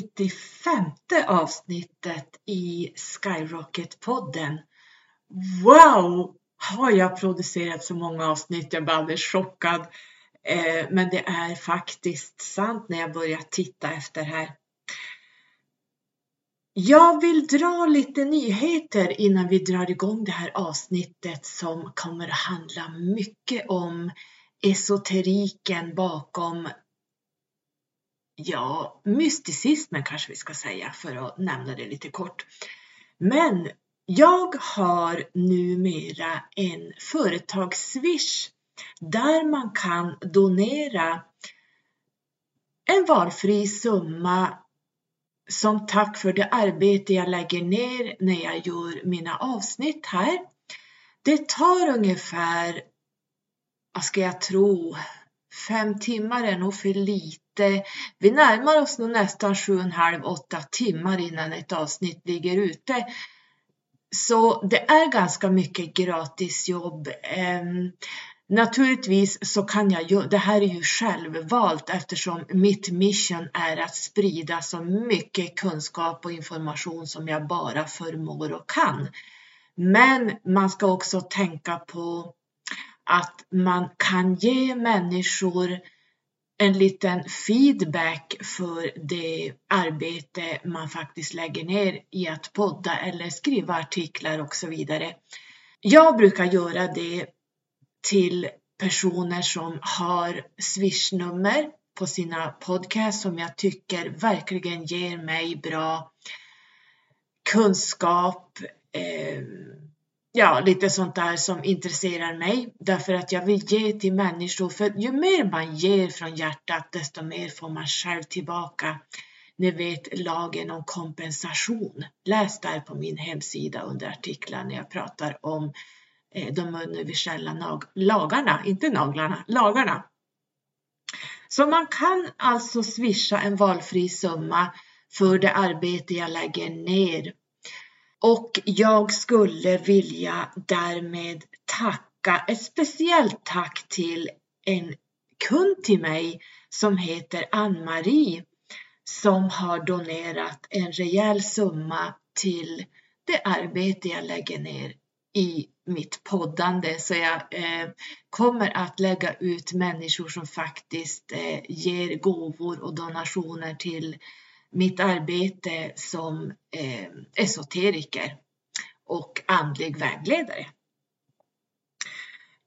95 avsnittet i Skyrocket-podden. Wow! Har jag producerat så många avsnitt? Jag blir alldeles chockad. Eh, men det är faktiskt sant när jag börjar titta efter här. Jag vill dra lite nyheter innan vi drar igång det här avsnittet som kommer att handla mycket om esoteriken bakom ja, mysticismen kanske vi ska säga för att nämna det lite kort. Men jag har numera en företagsswish där man kan donera en valfri summa som tack för det arbete jag lägger ner när jag gör mina avsnitt här. Det tar ungefär, vad ska jag tro, fem timmar är nog för lite. Eh, vi närmar oss nog nästan sju och en halv, åtta timmar innan ett avsnitt ligger ute. Så det är ganska mycket gratisjobb. Um, ehm, Naturligtvis så kan jag ju, det här är ju självvalt eftersom mitt mission är att sprida så mycket kunskap och information som jag bara förmår och kan. Men man ska också tänka på att man kan ge människor en liten feedback för det arbete man faktiskt lägger ner i att podda eller skriva artiklar och så vidare. Jag brukar göra det till personer som har swishnummer på sina podcasts som jag tycker verkligen ger mig bra kunskap, eh, ja, lite sånt där som intresserar mig därför att jag vill ge till människor. För ju mer man ger från hjärtat, desto mer får man själv tillbaka. Ni vet lagen om kompensation. Läs där på min hemsida under artiklar när jag pratar om eh, de universella lagarna, inte naglarna, lagarna. Så man kan alltså swisha en valfri summa för det arbete jag lägger ner och jag skulle vilja därmed tacka ett speciellt tack till en kund till mig som heter Ann-Marie som har donerat en rejäl summa till det arbete jag lägger ner i mitt poddande. Så jag eh, kommer att lägga ut människor som faktiskt eh, ger gåvor och donationer till mitt arbete som eh, esoteriker och andlig vägledare.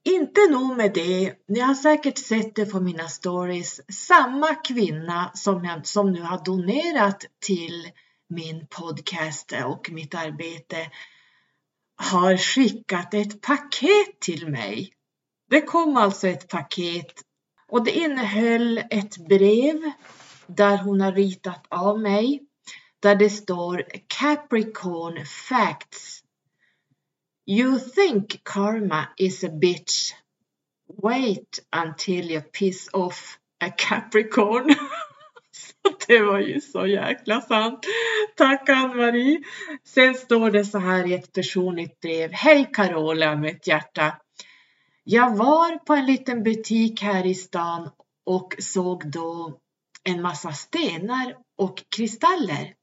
Inte nog med det, ni har säkert sett det på mina stories, samma kvinna som, jag, som nu har donerat till min podcast och mitt arbete har skickat ett paket till mig. Det kom alltså ett paket och det innehöll ett brev där hon har ritat av mig där det står Capricorn Facts. You think karma is a bitch. Wait until you piss off a Capricorn. det var ju så jäkla sant. Tack Ann-Marie. Sen står det så här i ett personligt brev. Hej Carola med ett hjärta. Jag var på en liten butik här i stan och såg då en massa stenar och kristaller.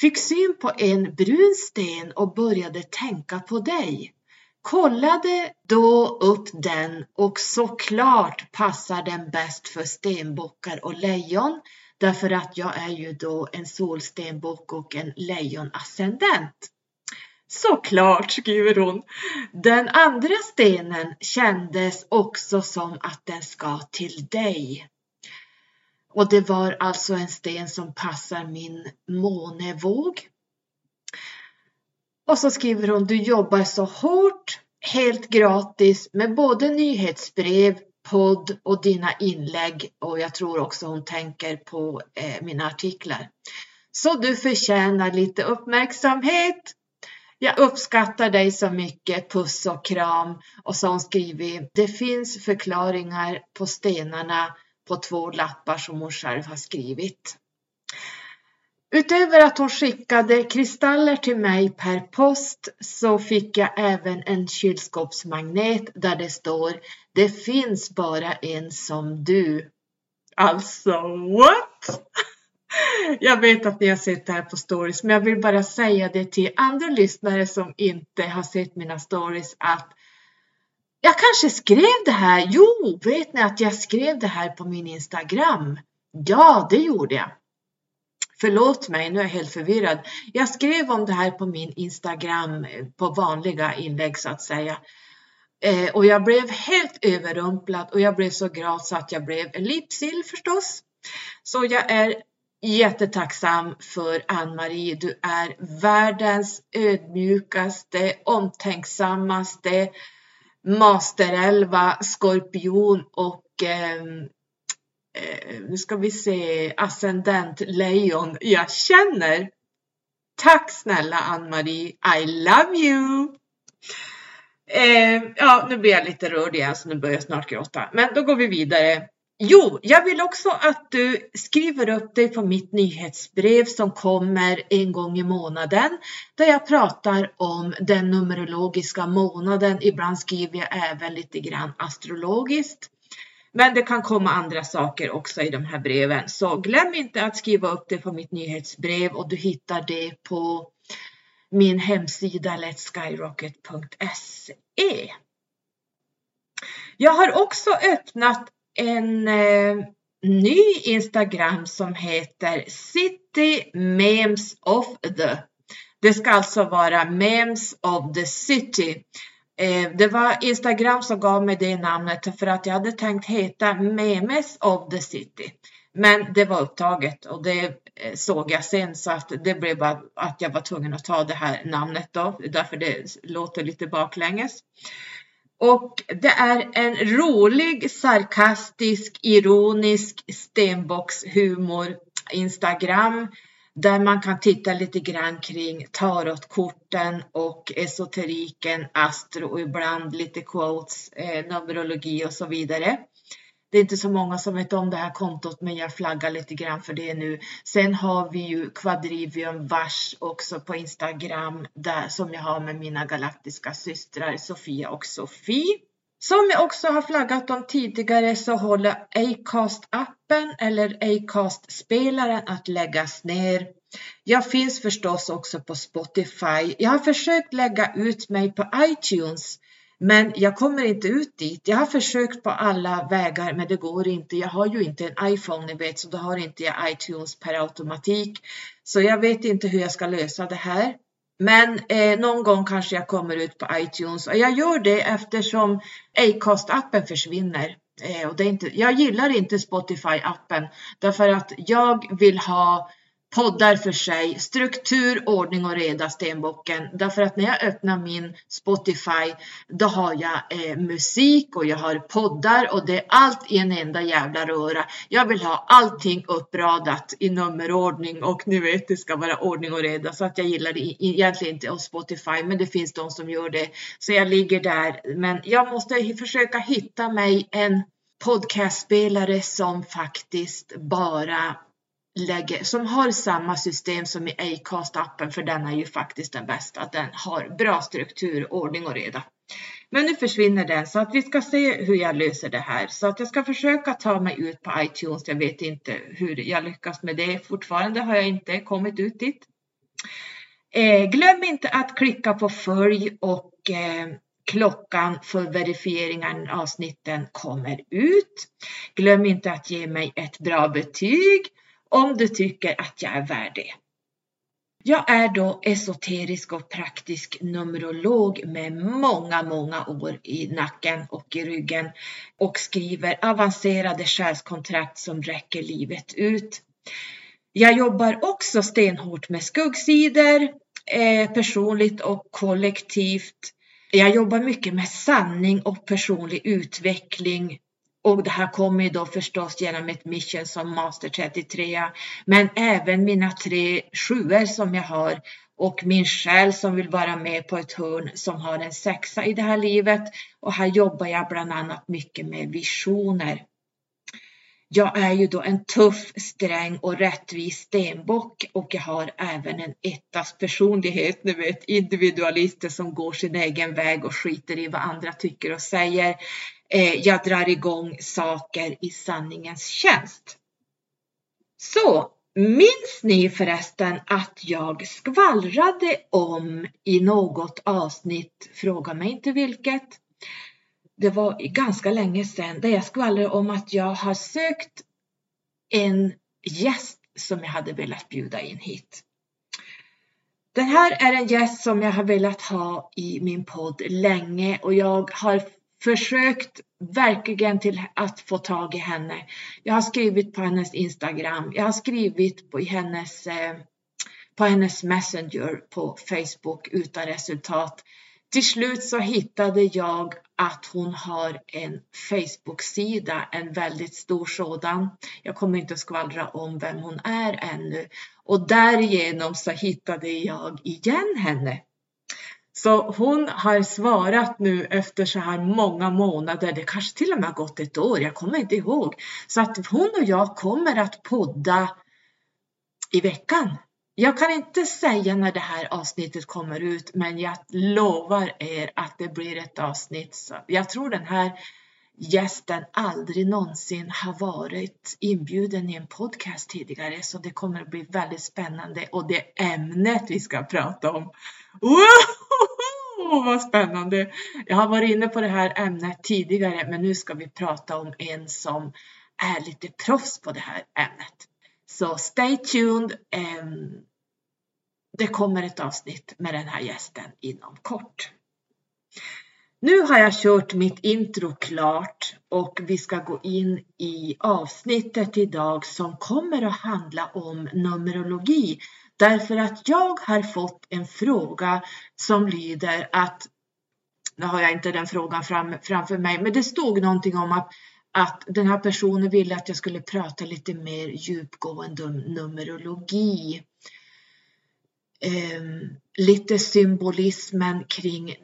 Fick syn på en brun sten och började tänka på dig. Kollade då upp den och såklart passar den bäst för stenbockar och lejon därför att jag är ju då en solstenbock och en lejonascendent. Såklart, skriver hon. Den andra stenen kändes också som att den ska till dig. Och det var alltså en sten som passar min månevåg. Och så skriver hon, du jobbar så hårt, helt gratis med både nyhetsbrev, podd och dina inlägg och jag tror också hon tänker på eh, mina artiklar. Så du förtjänar lite uppmärksamhet. Jag uppskattar dig så mycket, puss och kram. Och så har hon skrivit, det finns förklaringar på stenarna på två lappar som hon själv har skrivit. Utöver att hon skickade kristaller till mig per post så fick jag även en kylskåpsmagnet där det står Det finns bara en som du. Alltså what? Jag vet att ni har sett det här på stories, men jag vill bara säga det till andra lyssnare som inte har sett mina stories att jag kanske skrev det här. Jo, vet ni att jag skrev det här på min Instagram? Ja, det gjorde jag. Förlåt mig, nu är jag helt förvirrad. Jag skrev om det här på min Instagram eh, på vanliga inlägg så att säga. Eh, och jag blev helt överrumplad och jag blev så glad så att jag blev lipsill förstås. Så jag är jättetacksam för Ann-Marie. Du är världens ödmjukaste, omtänksammaste masterelva, skorpion och ehm, eh, nu ska vi se, ascendent lejon jag känner. Tack snälla Ann-Marie, I love you! Eh, ja, nu blir jag lite rörd igen så nu börjar jag snart gråta. Men då går vi vidare. Jo, jag vill också att du skriver upp dig på mitt nyhetsbrev som kommer en gång i månaden där jag pratar om den numerologiska månaden. Ibland skriver jag även lite grann astrologiskt. Men det kan komma andra saker också i de här breven. Så glöm inte att skriva upp det på mitt nyhetsbrev och du hittar det på min hemsida letskyrocket.se. Jag har också öppnat en eh, ny Instagram som heter City Memes of the. Det ska alltså vara Memes of the City. Eh, det var Instagram som gav mig det namnet för att jag hade tänkt heta Memes of the City. Men det var upptaget och det eh, såg jag sen så att det blev bara att jag var tvungen att ta det här namnet då, därför det låter lite baklänges. Och det är en rolig, sarkastisk, ironisk stenbockshumor Instagram där man kan titta lite grann kring tarotkorten och esoteriken, astro och ibland lite quotes, eh, numerologi och så vidare. Det är inte så många som vet om det här kontot men jag flaggar lite grann för det nu. Sen har vi ju Quadrivium Vars också på Instagram där, som jag har med mina galaktiska systrar Sofia och Sofie. Som jag också har flaggat om tidigare så håller Acast-appen eller Acast-spelaren att läggas ner. Jag finns förstås också på Spotify. Jag har försökt lägga ut mig på iTunes men jag kommer inte ut dit. Jag har försökt på alla vägar men det går inte. Jag har ju inte en iPhone ni vet så då har inte jag iTunes per automatik. Så jag vet inte hur jag ska lösa det här. Men eh, någon gång kanske jag kommer ut på iTunes och jag gör det eftersom Acast-appen försvinner. Eh, och det är inte, jag gillar inte Spotify-appen därför att jag vill ha poddar för sig, struktur, ordning och reda stenbocken. Därför att när jag öppnar min Spotify då har jag eh, musik och jag har poddar och det är allt i en enda jävla röra. Jag vill ha allting uppradat i nummerordning och ni vet det ska vara ordning och reda så att jag gillar det egentligen inte av Spotify men det finns de som gör det. Så jag ligger där men jag måste försöka hitta mig en podcastspelare som faktiskt bara lägger, som har samma system som i Acast-appen, för den är ju faktiskt den bästa. Den har bra struktur, ordning och reda. Men nu försvinner den så att vi ska se hur jag löser det här. Så att jag ska försöka ta mig ut på iTunes. Jag vet inte hur jag lyckas med det. Fortfarande har jag inte kommit ut dit. Eh, glöm inte att klicka på följ och eh, klockan för verifieringen av avsnitten kommer ut. Glöm inte att ge mig ett bra betyg om du tycker att jag är värd det. Jag är då esoterisk och praktisk numerolog med många, många år i nacken och i ryggen och skriver avancerade själskontrakt som räcker livet ut. Jag jobbar också stenhårt med skuggsidor, eh, personligt och kollektivt. Jag jobbar mycket med sanning och personlig utveckling och det här kommer ju då förstås genom ett mission som Master 33, men även mina tre sjuor som jag har och min själ som vill vara med på ett hörn som har en sexa i det här livet. Och här jobbar jag bland annat mycket med visioner. Jag är ju då en tuff, sträng och rättvis stenbock och jag har även en ettas personlighet, ni vet individualister som går sin egen väg och skiter i vad andra tycker och säger. Eh, jag drar igång saker i sanningens tjänst. Så Minns ni förresten att jag skvallrade om i något avsnitt, fråga mig inte vilket, det var ganska länge sedan, där jag skvallrade om att jag har sökt en gäst som jag hade velat bjuda in hit. Den här är en gäst som jag har velat ha i min podd länge och jag har försökt verkligen till att få tag i henne. Jag har skrivit på hennes Instagram, jag har skrivit på hennes, eh, på hennes Messenger på Facebook utan resultat. Till slut så hittade jag att hon har en Facebook-sida, en väldigt stor sådan. Jag kommer inte att skvallra om vem hon är ännu och därigenom så hittade jag igen henne. Så hon har svarat nu efter så här många månader, det kanske till och med har gått ett år, jag kommer inte ihåg. Så att hon och jag kommer att podda i veckan. Jag kan inte säga när det här avsnittet kommer ut, men jag lovar er att det blir ett avsnitt. Så jag tror den här gästen aldrig någonsin har varit inbjuden i en podcast tidigare, så det kommer att bli väldigt spännande och det ämnet vi ska prata om. Wow, vad spännande! Jag har varit inne på det här ämnet tidigare, men nu ska vi prata om en som är lite proffs på det här ämnet. Så stay tuned. Ehm, det kommer ett avsnitt med den här gästen inom kort. Nu har jag kört mitt intro klart och vi ska gå in i avsnittet idag som kommer att handla om Numerologi. Därför att jag har fått en fråga som lyder att, nu har jag inte den frågan fram, framför mig, men det stod någonting om att att den här personen ville att jag skulle prata lite mer djupgående om Numerologi. Um, lite symbolismen kring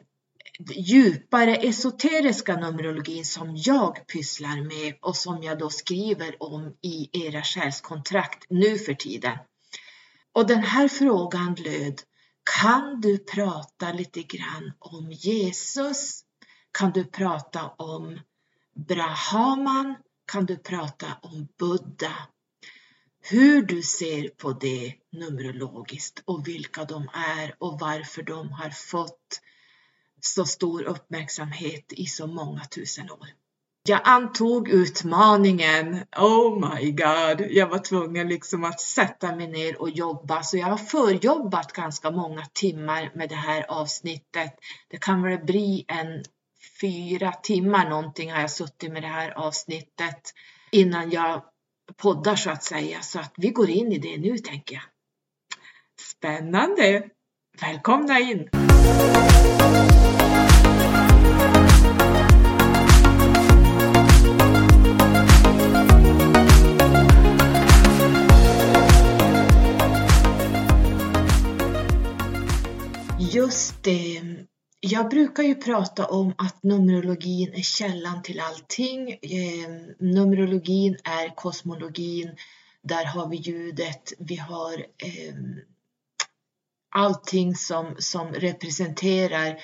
djupare esoteriska numerologin som jag pysslar med och som jag då skriver om i era själskontrakt nu för tiden. Och den här frågan löd, kan du prata lite grann om Jesus? Kan du prata om Brahman? Kan du prata om Buddha? Hur du ser på det numerologiskt och vilka de är och varför de har fått så stor uppmärksamhet i så många tusen år. Jag antog utmaningen. Oh my god, jag var tvungen liksom att sätta mig ner och jobba. Så jag har förjobbat ganska många timmar med det här avsnittet. Det kan väl bli en fyra timmar någonting har jag suttit med det här avsnittet innan jag poddar så att säga. Så att vi går in i det nu tänker jag. Spännande! Välkomna in! Just det. Jag brukar ju prata om att Numerologin är källan till allting. Eh, numerologin är kosmologin. Där har vi ljudet. Vi har eh, allting som, som representerar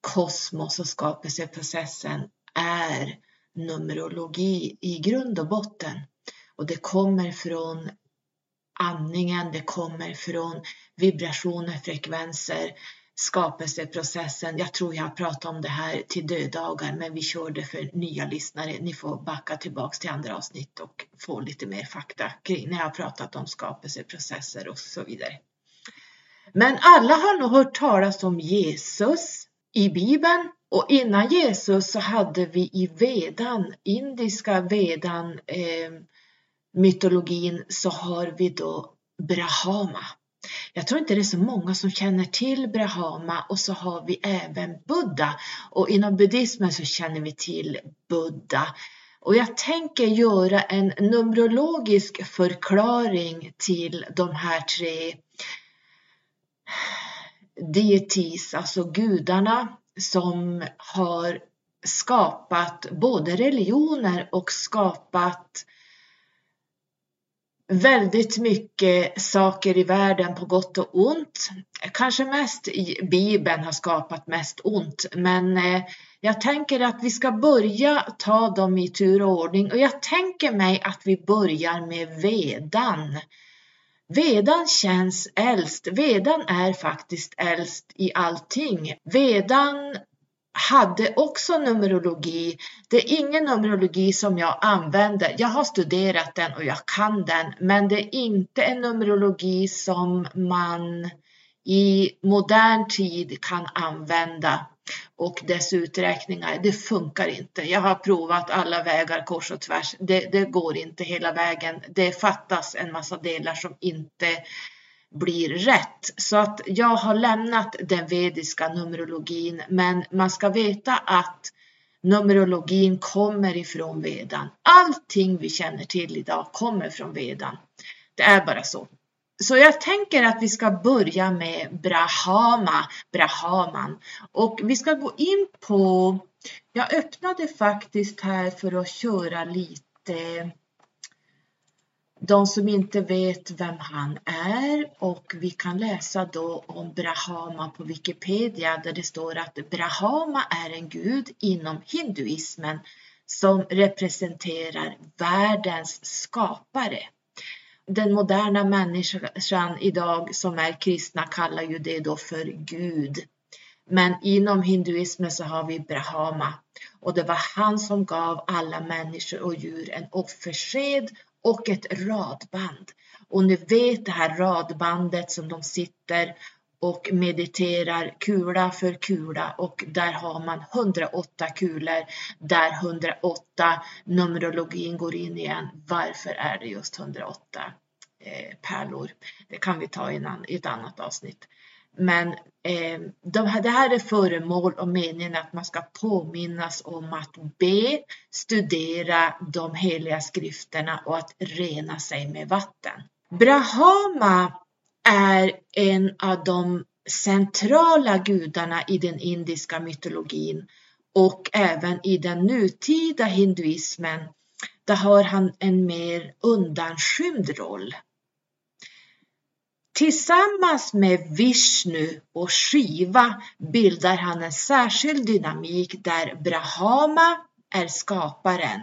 kosmos och skapelseprocessen är numerologi i grund och botten. Och det kommer från andningen, det kommer från vibrationer, frekvenser, skapelseprocessen. Jag tror jag har pratat om det här till dödagar, men vi kör det för nya lyssnare. Ni får backa tillbaks till andra avsnitt och få lite mer fakta kring när jag har pratat om skapelseprocesser och så vidare. Men alla har nog hört talas om Jesus i Bibeln och innan Jesus så hade vi i vedan, indiska vedan, eh, mytologin så har vi då Brahma. Jag tror inte det är så många som känner till Brahma och så har vi även Buddha och inom buddhismen så känner vi till Buddha. Och jag tänker göra en numerologisk förklaring till de här tre deities, alltså gudarna som har skapat både religioner och skapat väldigt mycket saker i världen på gott och ont. Kanske mest i Bibeln har skapat mest ont, men eh, jag tänker att vi ska börja ta dem i tur och ordning och jag tänker mig att vi börjar med vedan. Vedan känns äldst. Vedan är faktiskt äldst i allting. Vedan hade också numerologi. Det är ingen numerologi som jag använder. Jag har studerat den och jag kan den, men det är inte en numerologi som man i modern tid kan använda och dess uträkningar. Det funkar inte. Jag har provat alla vägar kors och tvärs. Det, det går inte hela vägen. Det fattas en massa delar som inte blir rätt. Så att jag har lämnat den vediska numerologin, men man ska veta att numerologin kommer ifrån vedan. Allting vi känner till idag kommer från vedan. Det är bara så. Så jag tänker att vi ska börja med Brahama, Brahaman. Och vi ska gå in på, jag öppnade faktiskt här för att köra lite de som inte vet vem han är och vi kan läsa då om Brahama på Wikipedia där det står att Brahama är en gud inom hinduismen som representerar världens skapare. Den moderna människan idag som är kristna kallar ju det då för Gud. Men inom hinduismen så har vi Brahama och det var han som gav alla människor och djur en offersked och ett radband. Och ni vet det här radbandet som de sitter och mediterar kula för kula och där har man 108 kulor där 108 numerologin går in igen. Varför är det just 108 eh, pärlor? Det kan vi ta i ett annat avsnitt. Men eh, de här, det här är föremål och meningen att man ska påminnas om att be, studera de heliga skrifterna och att rena sig med vatten. Brahma är en av de centrala gudarna i den indiska mytologin och även i den nutida hinduismen. Där har han en mer undanskymd roll. Tillsammans med Vishnu och Shiva bildar han en särskild dynamik där Brahma är skaparen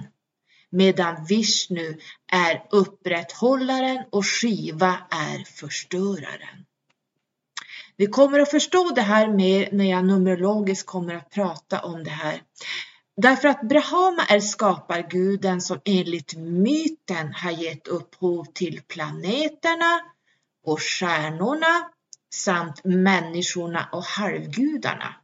medan Vishnu är upprätthållaren och Shiva är förstöraren. Vi kommer att förstå det här mer när jag numerologiskt kommer att prata om det här. Därför att Brahma är skaparguden som enligt myten har gett upphov till planeterna, och stjärnorna samt människorna och halvgudarna.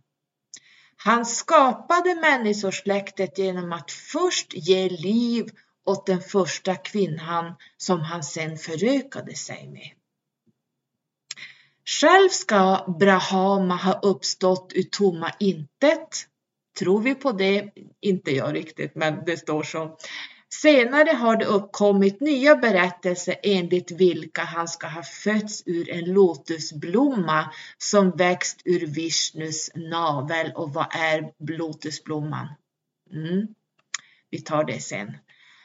Han skapade människosläktet genom att först ge liv åt den första kvinnan som han sedan förökade sig med. Själv ska Brahama ha uppstått ur tomma intet. Tror vi på det? Inte jag riktigt, men det står så. Senare har det uppkommit nya berättelser enligt vilka han ska ha fötts ur en lotusblomma som växt ur Vishnus navel. Och vad är lotusblomman? Mm. Vi tar det sen.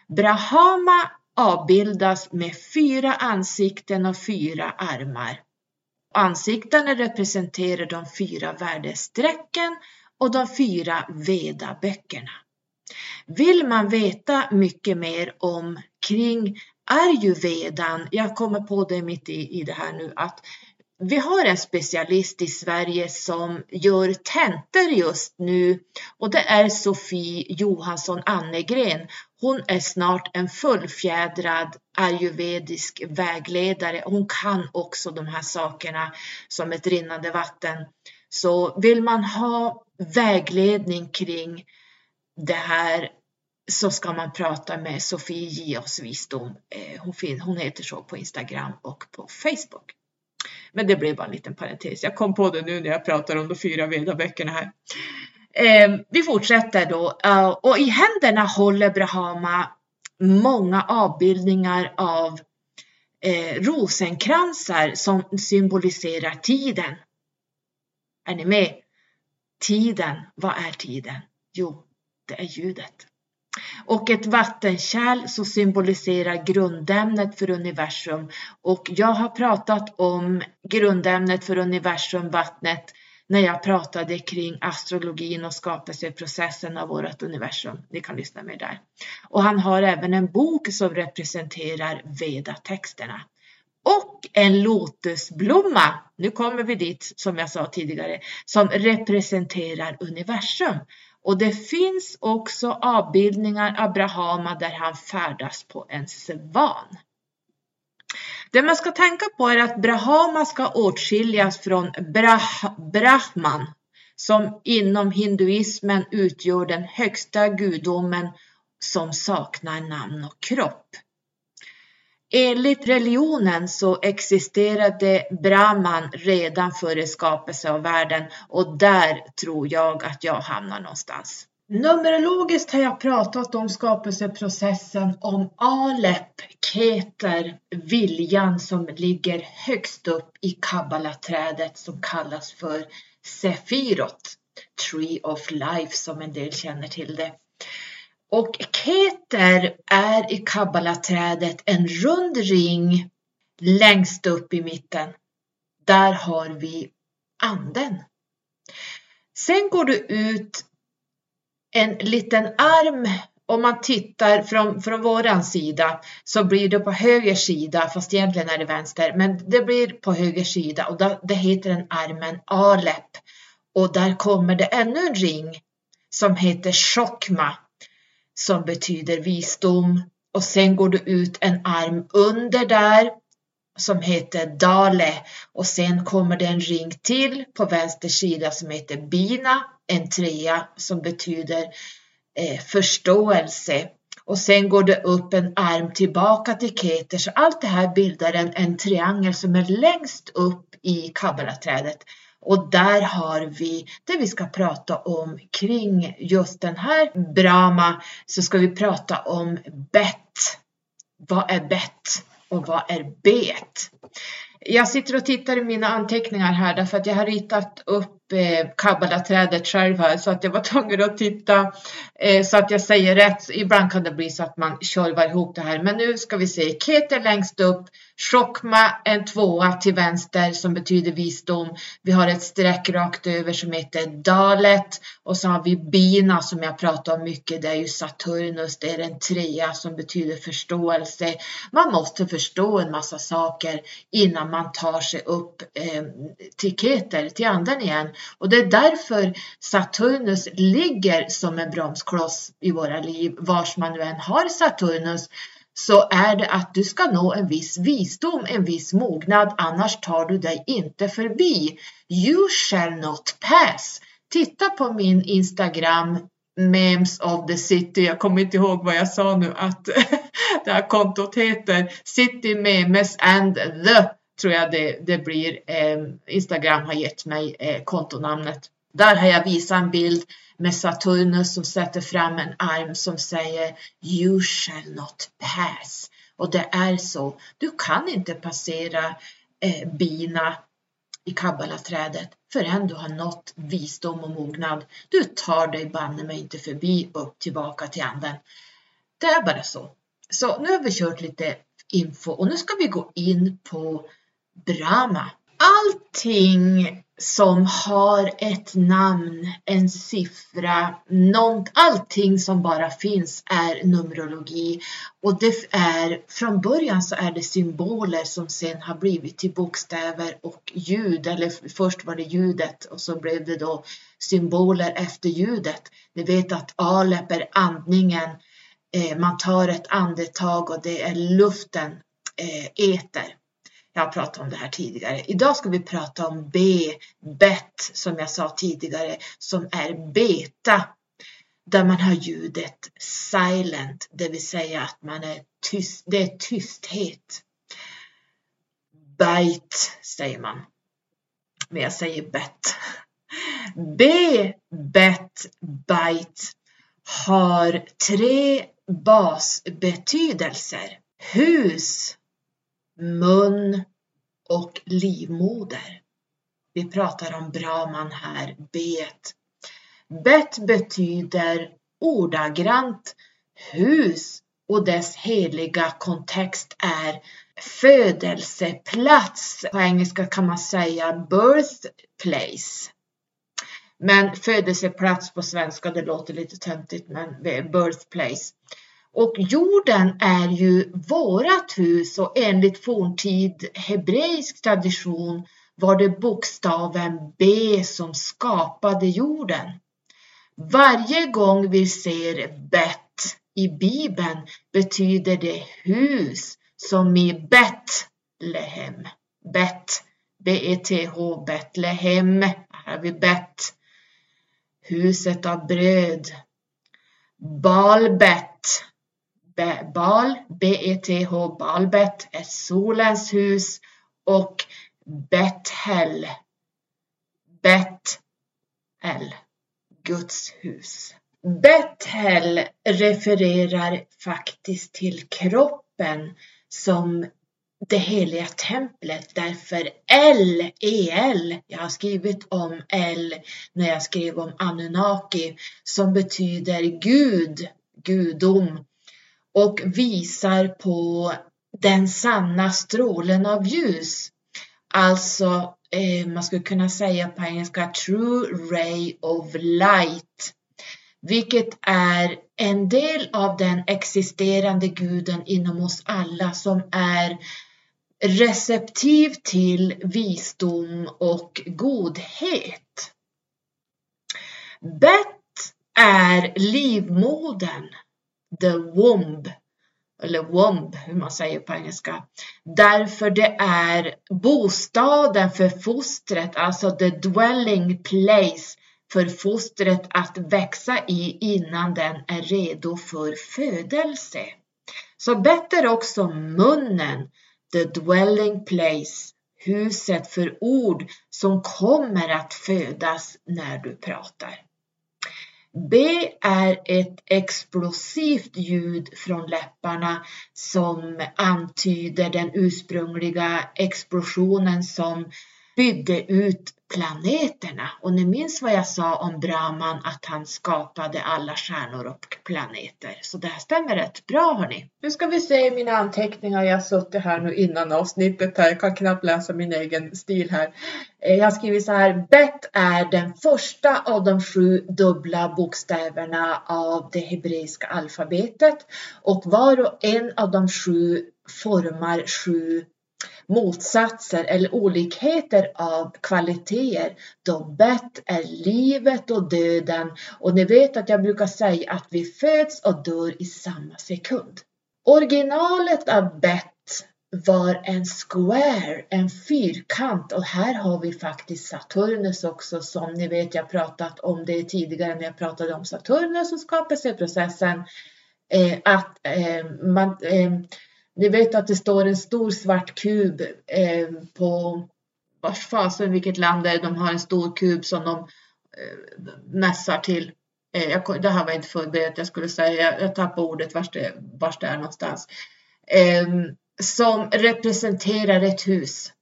Brahama avbildas med fyra ansikten och fyra armar. Ansiktena representerar de fyra värdestrecken och de fyra vedaböckerna. Vill man veta mycket mer om kring ayurvedan, jag kommer på det mitt i, i det här nu, att vi har en specialist i Sverige som gör tentor just nu och det är Sofie Johansson Annegren. Hon är snart en fullfjädrad ayurvedisk vägledare. Hon kan också de här sakerna som ett rinnande vatten. Så vill man ha vägledning kring det här så ska man prata med Sofie Gios visdom. Eh, hon, hon heter så på Instagram och på Facebook. Men det blev bara en liten parentes. Jag kom på det nu när jag pratar om de fyra vedaböckerna här. Eh, vi fortsätter då eh, och i händerna håller Brahama många avbildningar av rosenkransar som symboliserar tiden. Är ni med? Tiden, vad är tiden? Jo, det är ljudet. Och ett vattenkärl som symboliserar grundämnet för universum. Och jag har pratat om grundämnet för universum, vattnet, när jag pratade kring astrologin och skapelseprocessen av vårt universum. Ni kan lyssna mer där. Och han har även en bok som representerar Veda-texterna. Och en lotusblomma, nu kommer vi dit som jag sa tidigare, som representerar universum. Och det finns också avbildningar av Brahma där han färdas på en svan. Det man ska tänka på är att Brahma ska åtskiljas från Brah Brahman som inom hinduismen utgör den högsta gudomen som saknar namn och kropp. Enligt religionen så existerade Brahman redan före skapelse av världen och där tror jag att jag hamnar någonstans. Numerologiskt har jag pratat om skapelseprocessen om Alep, Keter, viljan som ligger högst upp i kabbalaträdet som kallas för Sefirot, Tree of Life som en del känner till det. Och Keter är i kabbalaträdet en rund ring längst upp i mitten. Där har vi anden. Sen går du ut en liten arm om man tittar från, från våran sida så blir det på höger sida, fast egentligen är det vänster, men det blir på höger sida och då, det heter den armen Alep. Och där kommer det ännu en ring som heter Shokma som betyder visdom. Och sen går det ut en arm under där som heter Dale. Och sen kommer det en ring till på vänster sida som heter Bina, en trea som betyder eh, förståelse. Och sen går det upp en arm tillbaka till Keter. Så allt det här bildar en, en triangel som är längst upp i kabbalaträdet och där har vi det vi ska prata om kring just den här Brahma så ska vi prata om bett. Vad är bett och vad är bet? Jag sitter och tittar i mina anteckningar här därför att jag har ritat upp eh, kabbalaträdet själv här så att jag var tvungen att titta eh, så att jag säger rätt. Ibland kan det bli så att man tjorvar ihop det här. Men nu ska vi se. Keter längst upp, Shokma en tvåa till vänster som betyder visdom. Vi har ett streck rakt över som heter Dalet och så har vi Bina som jag pratar om mycket. Det är ju Saturnus. Det är en trea som betyder förståelse. Man måste förstå en massa saker innan man tar sig upp eh, till Keter, till anden igen. Och det är därför Saturnus ligger som en bromskloss i våra liv, vars man nu än har Saturnus så är det att du ska nå en viss visdom, en viss mognad, annars tar du dig inte förbi. You shall not pass. Titta på min Instagram Memes of the City. Jag kommer inte ihåg vad jag sa nu att det här kontot heter City Memes and the tror jag det, det blir. Eh, Instagram har gett mig eh, kontonamnet. Där har jag visat en bild med Saturnus som sätter fram en arm som säger You shall not pass. Och det är så. Du kan inte passera eh, bina i kabbalaträdet förrän du har nått visdom och mognad. Du tar dig banne mig inte förbi upp tillbaka till anden. Det är bara så. Så nu har vi kört lite info och nu ska vi gå in på Brahma. Allting som har ett namn, en siffra, något, allting som bara finns är numerologi. Och det är, från början så är det symboler som sen har blivit till bokstäver och ljud, eller först var det ljudet och så blev det då symboler efter ljudet. Ni vet att alep är andningen, eh, man tar ett andetag och det är luften, eh, eter. Jag har pratat om det här tidigare. Idag ska vi prata om B, bet, som jag sa tidigare, som är beta. Där man har ljudet silent, det vill säga att man är tyst, det är tysthet. Bite säger man. Men jag säger bet. B, bet, bite har tre basbetydelser. Hus, mun och livmoder. Vi pratar om Brahman här, bet. Bet betyder ordagrant hus och dess heliga kontext är födelseplats. På engelska kan man säga birthplace. Men födelseplats på svenska, det låter lite töntigt, men birthplace. Och jorden är ju vårat hus och enligt forntid hebreisk tradition var det bokstaven B som skapade jorden. Varje gång vi ser bet i Bibeln betyder det hus som i Betlehem. Bet, B-E-T-H, Betlehem. Här har vi bet. Huset av bröd. Balbet. Bal, B-E-T-H, Balbet är solens hus och Bethel. Bet-El, Guds hus. Bethel refererar faktiskt till kroppen som det heliga templet därför L, EL, jag har skrivit om L när jag skrev om Anunnaki som betyder Gud, gudom och visar på den sanna strålen av ljus. Alltså, eh, man skulle kunna säga på engelska true ray of light vilket är en del av den existerande guden inom oss alla som är receptiv till visdom och godhet. Bett är livmodern, the womb, eller womb hur man säger på engelska. Därför det är bostaden för fostret, alltså the dwelling place för fostret att växa i innan den är redo för födelse. Så bättre också munnen, the dwelling place, huset för ord som kommer att födas när du pratar. B är ett explosivt ljud från läpparna som antyder den ursprungliga explosionen som byggde ut planeterna. Och ni minns vad jag sa om Brahman att han skapade alla stjärnor och planeter. Så det här stämmer rätt bra hörni. Nu ska vi se mina anteckningar. Jag har suttit här nu innan avsnittet här. Jag kan knappt läsa min egen stil här. Eh, jag har skrivit så här. Bet är den första av de sju dubbla bokstäverna av det hebreiska alfabetet och var och en av de sju formar sju motsatser eller olikheter av kvaliteter då bett är livet och döden och ni vet att jag brukar säga att vi föds och dör i samma sekund. Originalet av bett var en square, en fyrkant och här har vi faktiskt Saturnus också som ni vet jag pratat om det tidigare när jag pratade om Saturnus och skapelseprocessen. Eh, att eh, man eh, ni vet att det står en stor svart kub eh, på vars fasen vilket land det är. De har en stor kub som de eh, mässar till. Eh, jag, det här var inte förberett. Jag skulle säga, jag, jag tappade ordet vars det, vars det är någonstans. Eh, som representerar ett hus.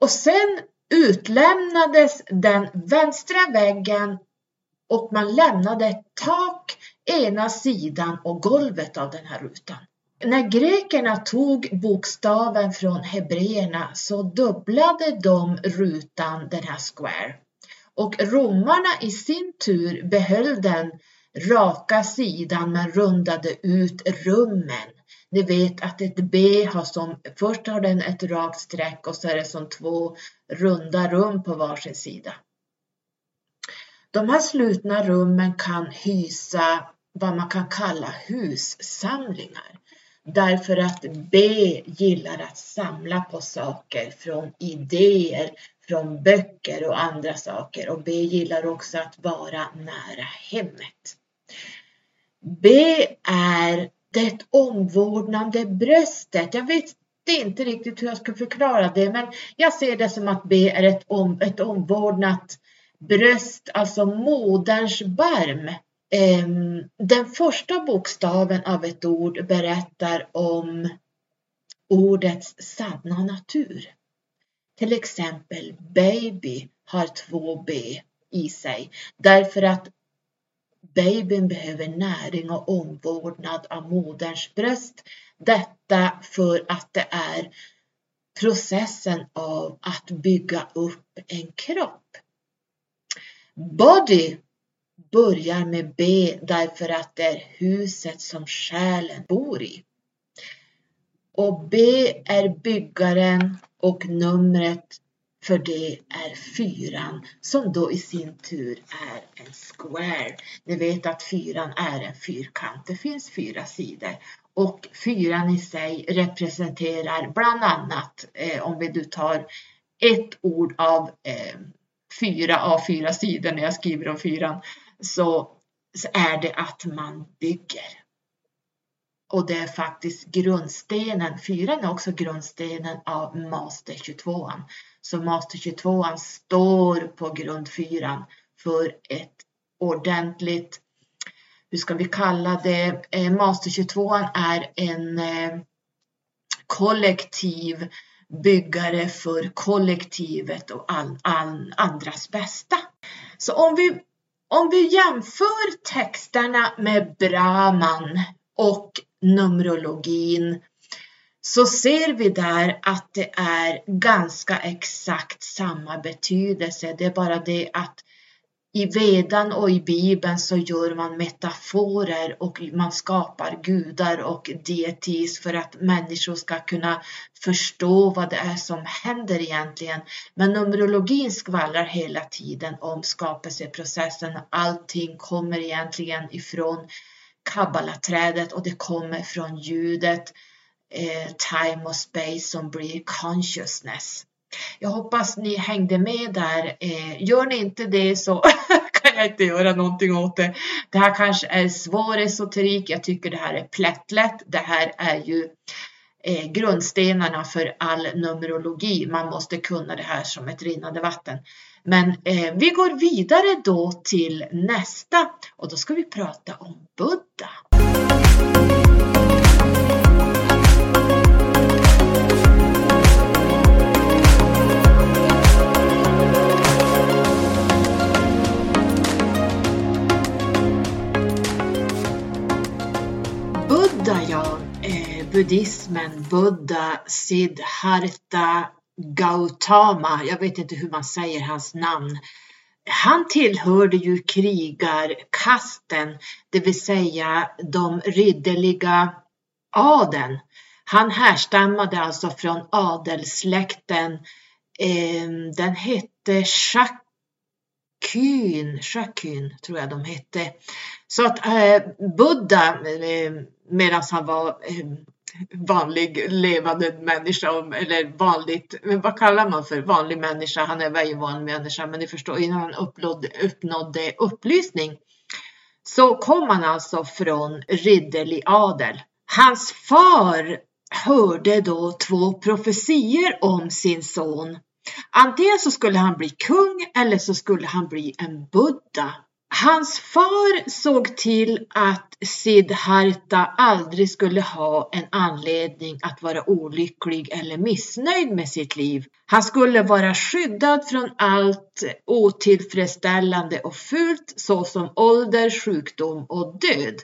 Och sen utlämnades den vänstra väggen och man lämnade ett tak ena sidan och golvet av den här rutan. När grekerna tog bokstaven från hebreerna så dubblade de rutan, den här square. Och romarna i sin tur behöll den raka sidan men rundade ut rummen. Ni vet att ett B har som, först har den ett rakt streck och så är det som två runda rum på varsin sida. De här slutna rummen kan hysa vad man kan kalla hussamlingar. Därför att B gillar att samla på saker från idéer, från böcker och andra saker. Och B gillar också att vara nära hemmet. B är det omvårdnande bröstet. Jag vet inte riktigt hur jag ska förklara det, men jag ser det som att B är ett, om, ett omvårdnat bröst, alltså moderns barm. Ehm, den första bokstaven av ett ord berättar om ordets sanna natur. Till exempel baby har två B i sig därför att babyn behöver näring och omvårdnad av moderns bröst. Detta för att det är processen av att bygga upp en kropp. Body börjar med B därför att det är huset som själen bor i. Och B är byggaren och numret för det är fyran som då i sin tur är en square. Ni vet att fyran är en fyrkant. Det finns fyra sidor och fyran i sig representerar bland annat eh, om vi nu tar ett ord av eh, fyra av fyra sidor när jag skriver om fyran så, så är det att man bygger. Och det är faktiskt grundstenen, fyran är också grundstenen av Master 22. Så Master 22 står på grundfyran för ett ordentligt, hur ska vi kalla det, eh, Master 22 är en eh, kollektiv byggare för kollektivet och all, all, andras bästa. Så om vi, om vi jämför texterna med Brahman och Numerologin så ser vi där att det är ganska exakt samma betydelse. Det är bara det att i vedan och i bibeln så gör man metaforer och man skapar gudar och deities för att människor ska kunna förstå vad det är som händer egentligen. Men numerologin skvallrar hela tiden om skapelseprocessen. Allting kommer egentligen ifrån kabbalaträdet och det kommer från ljudet eh, time och space som blir consciousness. Jag hoppas ni hängde med där. Eh, gör ni inte det så kan jag inte göra någonting åt det. Det här kanske är svår esoterik. Jag tycker det här är plättlätt. Det här är ju eh, grundstenarna för all numerologi. Man måste kunna det här som ett rinnande vatten. Men eh, vi går vidare då till nästa och då ska vi prata om Buddha buddhismen, Buddha, Siddhartha, Gautama, jag vet inte hur man säger hans namn. Han tillhörde ju krigarkasten, det vill säga de ridderliga adeln. Han härstammade alltså från adelssläkten. Ehm, den hette Shakyn, Shakyn tror jag de hette. Så att eh, Buddha, eh, medan han var eh, vanlig levande människa, eller vanligt, vad kallar man för vanlig människa? Han är ju vanlig människa, men ni förstår, innan han uppnådde, uppnådde upplysning så kom han alltså från ridderlig adel. Hans far hörde då två profetier om sin son. Antingen så skulle han bli kung eller så skulle han bli en Buddha. Hans far såg till att Siddhartha aldrig skulle ha en anledning att vara olycklig eller missnöjd med sitt liv. Han skulle vara skyddad från allt otillfredsställande och fult såsom ålder, sjukdom och död.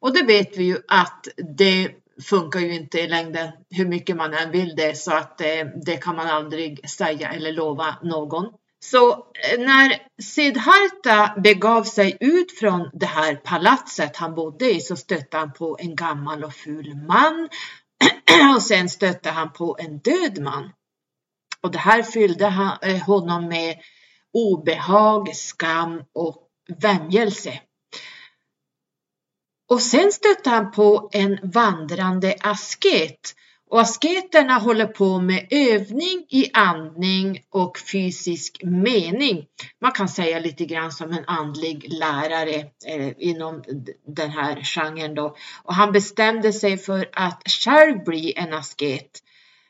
Och det vet vi ju att det funkar ju inte i längden hur mycket man än vill det så att det, det kan man aldrig säga eller lova någon. Så eh, när Siddhartha begav sig ut från det här palatset han bodde i så stötte han på en gammal och ful man och sen stötte han på en död man. Och det här fyllde eh, honom med obehag, skam och vämjelse. Och sen stötte han på en vandrande asket och asketerna håller på med övning i andning och fysisk mening. Man kan säga lite grann som en andlig lärare eh, inom den här genren då. Och han bestämde sig för att själv bli en asket.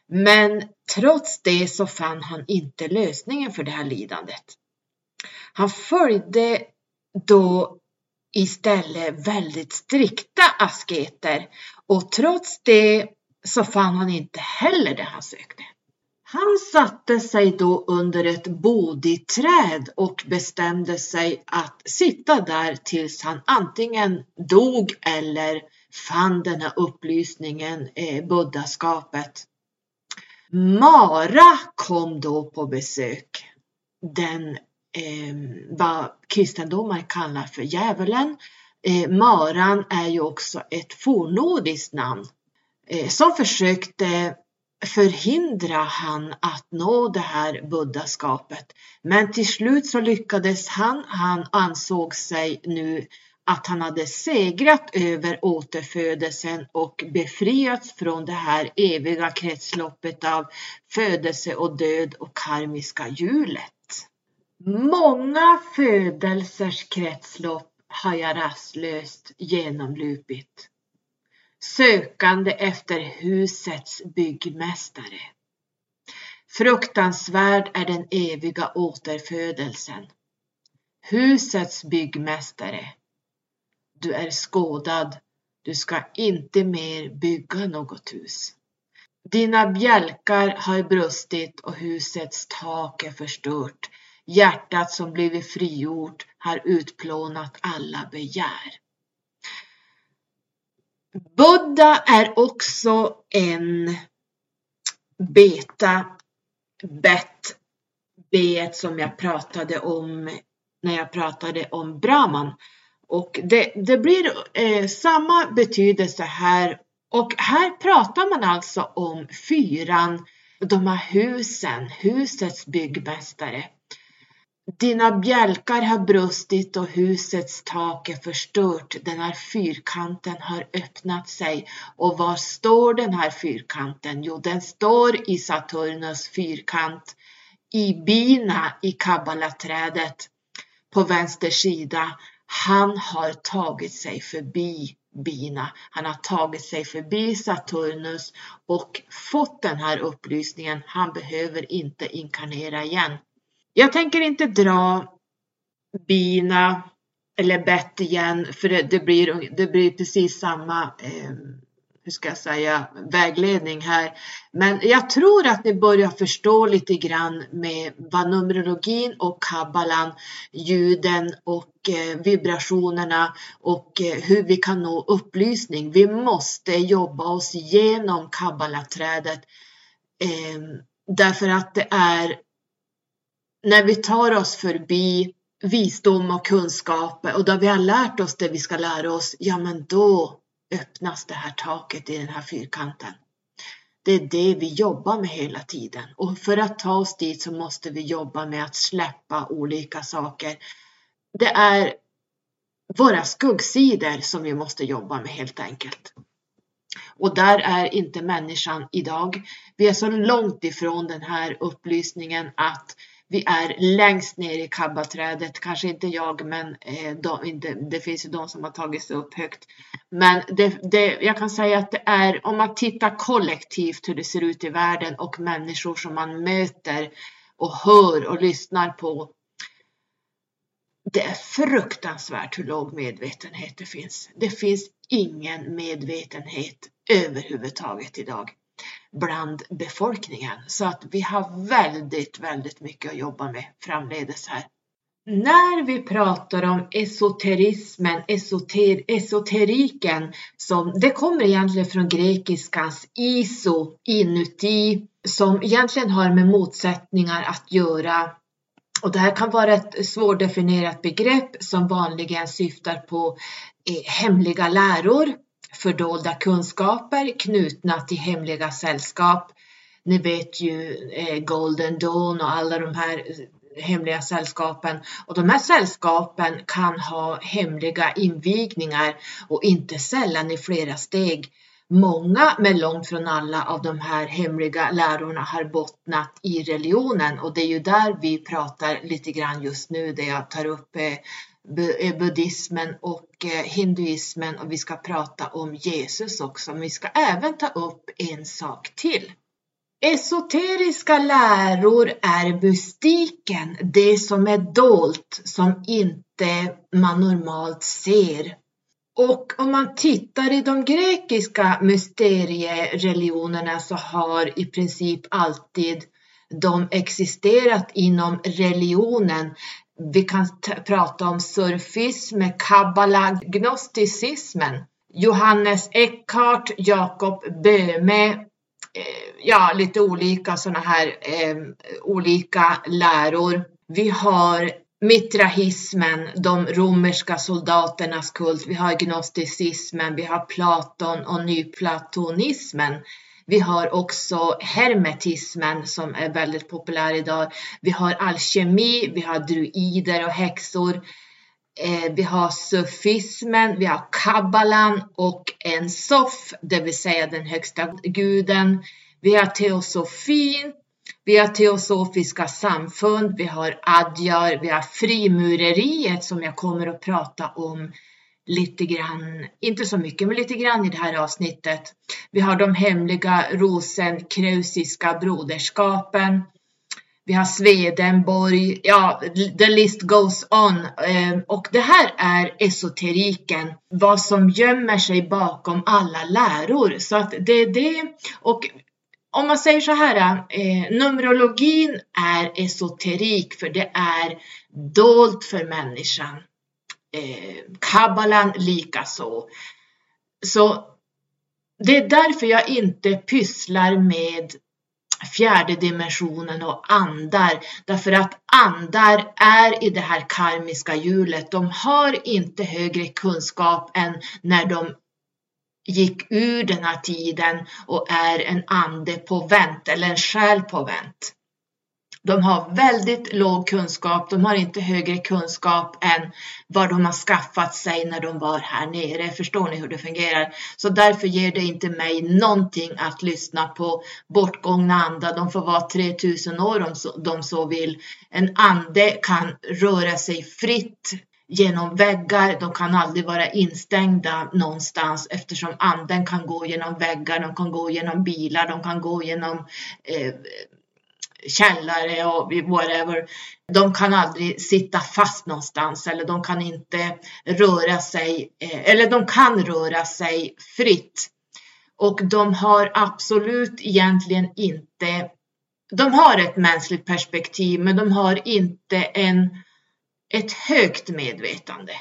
Men trots det så fann han inte lösningen för det här lidandet. Han följde då istället väldigt strikta asketer och trots det så fann han inte heller det han sökte. Han satte sig då under ett boditräd och bestämde sig att sitta där tills han antingen dog eller fann den här upplysningen, eh, buddhaskapet. Mara kom då på besök. Den eh, vad kristendomen kallar för djävulen. Eh, Maran är ju också ett fornnordiskt namn Eh, som försökte förhindra han att nå det här buddhaskapet. Men till slut så lyckades han. Han ansåg sig nu att han hade segrat över återfödelsen och befriats från det här eviga kretsloppet av födelse och död och karmiska hjulet. Många födelsers kretslopp har jag rastlöst genomlupit sökande efter husets byggmästare. Fruktansvärd är den eviga återfödelsen. Husets byggmästare. Du är skådad, du ska inte mer bygga något hus. Dina bjälkar har brustit och husets tak är förstört. Hjärtat som blivit frigjort har utplånat alla begär. Buddha är också en beta bet bet som jag pratade om när jag pratade om Brahman. Och det, det blir eh, samma betydelse här. Och här pratar man alltså om fyran, de här husen, husets byggmästare. Dina bjälkar har brustit och husets tak är förstört. Den här fyrkanten har öppnat sig. Och var står den här fyrkanten? Jo, den står i Saturnus fyrkant i bina i kabbalaträdet på vänster sida. Han har tagit sig förbi bina. Han har tagit sig förbi Saturnus och fått den här upplysningen. Han behöver inte inkarnera igen. Jag tänker inte dra bina eller bett igen för det, det, blir, det blir precis samma eh, hur ska jag säga, vägledning här. Men jag tror att ni börjar förstå lite grann med vad numerologin och kabbalan, ljuden och eh, vibrationerna och eh, hur vi kan nå upplysning. Vi måste jobba oss igenom kabbalaträdet eh, därför att det är när vi tar oss förbi visdom och kunskap och då vi har lärt oss det vi ska lära oss, ja men då öppnas det här taket i den här fyrkanten. Det är det vi jobbar med hela tiden och för att ta oss dit så måste vi jobba med att släppa olika saker. Det är våra skuggsidor som vi måste jobba med helt enkelt. Och där är inte människan idag. Vi är så långt ifrån den här upplysningen att vi är längst ner i kabbaträdet, kanske inte jag, men eh, de, det, det, finns ju de som har tagit sig upp högt. Men det, det, jag kan säga att det är, om man tittar kollektivt hur det ser ut i världen och människor som man möter och hör och lyssnar på. Det är fruktansvärt hur låg medvetenhet det finns. Det finns ingen medvetenhet överhuvudtaget idag bland befolkningen. Så att vi har väldigt, väldigt mycket att jobba med framledes här. När vi pratar om esoterismen, esoter, esoteriken, som, det kommer egentligen från grekiskans iso, inuti, som egentligen har med motsättningar att göra. Och det här kan vara ett svårdefinierat begrepp som vanligen syftar på eh, hemliga läror fördolda kunskaper knutna till hemliga sällskap. Ni vet ju eh, Golden Dawn och alla de här eh, hemliga sällskapen och de här sällskapen kan ha hemliga invigningar och inte sällan i flera steg. Många, men långt från alla av de här hemliga lärorna har bottnat i religionen och det är ju där vi pratar lite grann just nu, där jag tar upp Eh, Eh, buddhismen och eh, hinduismen och vi ska prata om Jesus också. Men vi ska även ta upp en sak till. Esoteriska läror är mystiken, det som är dolt, som inte man normalt ser. Och om man tittar i de grekiska mysteriereligionerna så har i princip alltid de existerat inom religionen vi kan prata om surfism, kabbala, gnosticismen. Johannes Eckhart, Jakob Böhme, eh, ja lite olika sådana här eh, olika läror. Vi har mitrahismen, de romerska soldaternas kult. Vi har gnosticismen, vi har Platon och nyplatonismen. Vi har också hermetismen som är väldigt populär idag. Vi har alkemi, vi har druider och häxor. Eh, vi har sufismen, vi har kabbalan och en sof, det vill säga den högsta guden. Vi har teosofin, vi har teosofiska samfund, vi har adjar, vi har frimureriet som jag kommer att prata om lite grann, inte så mycket, men lite grann i det här avsnittet. Vi har de hemliga rosenkreusiska broderskapen. Vi har Swedenborg, ja, the list goes on. Ehm, och det här är esoteriken, vad som gömmer sig bakom alla läror. Så att det är det. Och om man säger så här, eh, Numerologin är esoterik för det är dolt för människan. Eh, Kabbalan likaså. Så det är därför jag inte pysslar med fjärde dimensionen och andar. Därför att andar är i det här karmiska hjulet. De har inte högre kunskap än när de gick ur den här tiden och är en ande på vänt eller en själ på vänt. De har väldigt låg kunskap, de har inte högre kunskap än vad de har skaffat sig när de var här nere. Förstår ni hur det fungerar? Så därför ger det inte mig någonting att lyssna på bortgångna andar. De får vara 3000 år om de så vill. En ande kan röra sig fritt genom väggar, de kan aldrig vara instängda någonstans eftersom anden kan gå genom väggar, de kan gå genom bilar, de kan gå genom eh, källare och whatever. De kan aldrig sitta fast någonstans eller de kan inte röra sig, eh, eller de kan röra sig fritt. Och de har absolut egentligen inte, de har ett mänskligt perspektiv men de har inte en, ett högt medvetande.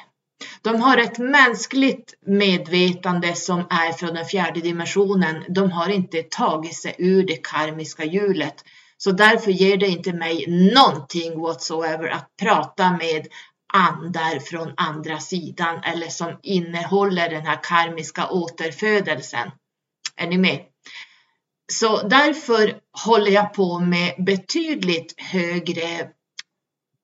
De har ett mänskligt medvetande som är från den fjärde dimensionen. De har inte tagit sig ur det karmiska hjulet. Så därför ger det inte mig någonting whatsoever att prata med andar från andra sidan eller som innehåller den här karmiska återfödelsen. Är ni med? Så därför håller jag på med betydligt högre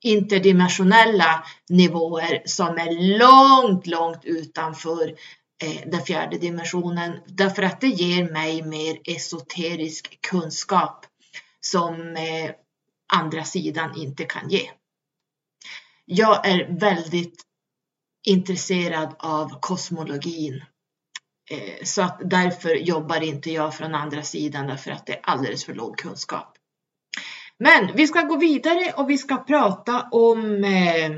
interdimensionella nivåer som är långt, långt utanför eh, den fjärde dimensionen därför att det ger mig mer esoterisk kunskap som eh, andra sidan inte kan ge. Jag är väldigt intresserad av kosmologin eh, så att därför jobbar inte jag från andra sidan därför att det är alldeles för låg kunskap. Men vi ska gå vidare och vi ska prata om eh,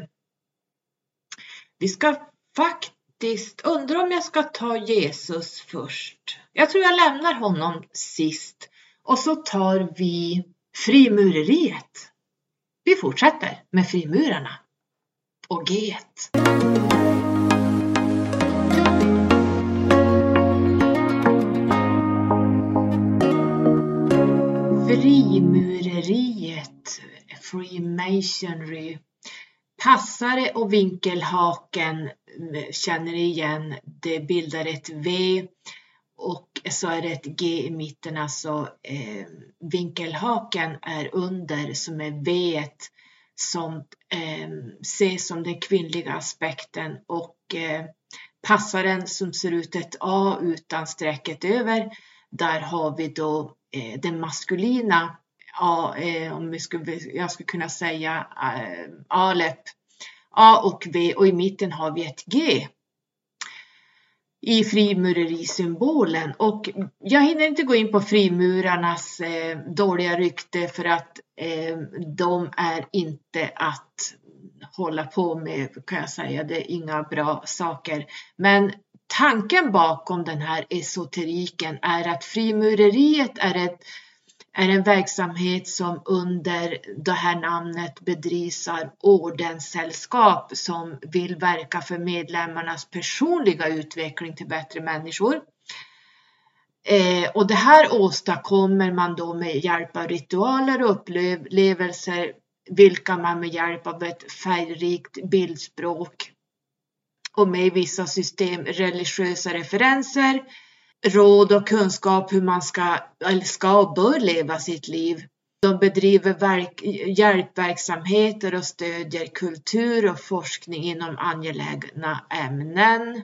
vi ska faktiskt undra om jag ska ta Jesus först. Jag tror jag lämnar honom sist och så tar vi frimureriet. Vi fortsätter med frimurarna och G. Frimureriet, Freemasonry. Passare och vinkelhaken mm, känner igen, det bildar ett V och så är det ett G i mitten, alltså eh, vinkelhaken är under som är V som eh, ses som den kvinnliga aspekten och eh, passaren som ser ut ett A utan strecket över. Där har vi då eh, den maskulina A, eh, om vi skulle, jag skulle kunna säga eh, Alep, A och V och i mitten har vi ett G i frimurerisymbolen och jag hinner inte gå in på frimurarnas eh, dåliga rykte för att eh, de är inte att hålla på med kan jag säga. Det är inga bra saker. Men tanken bakom den här esoteriken är att frimureriet är ett är en verksamhet som under det här namnet bedrivs av ordenssällskap som vill verka för medlemmarnas personliga utveckling till bättre människor. Eh, och det här åstadkommer man då med hjälp av ritualer och upplevelser vilka man med hjälp av ett färgrikt bildspråk och med vissa system religiösa referenser, råd och kunskap hur man ska, eller ska och bör leva sitt liv. De bedriver verk, hjälpverksamheter och stödjer kultur och forskning inom angelägna ämnen.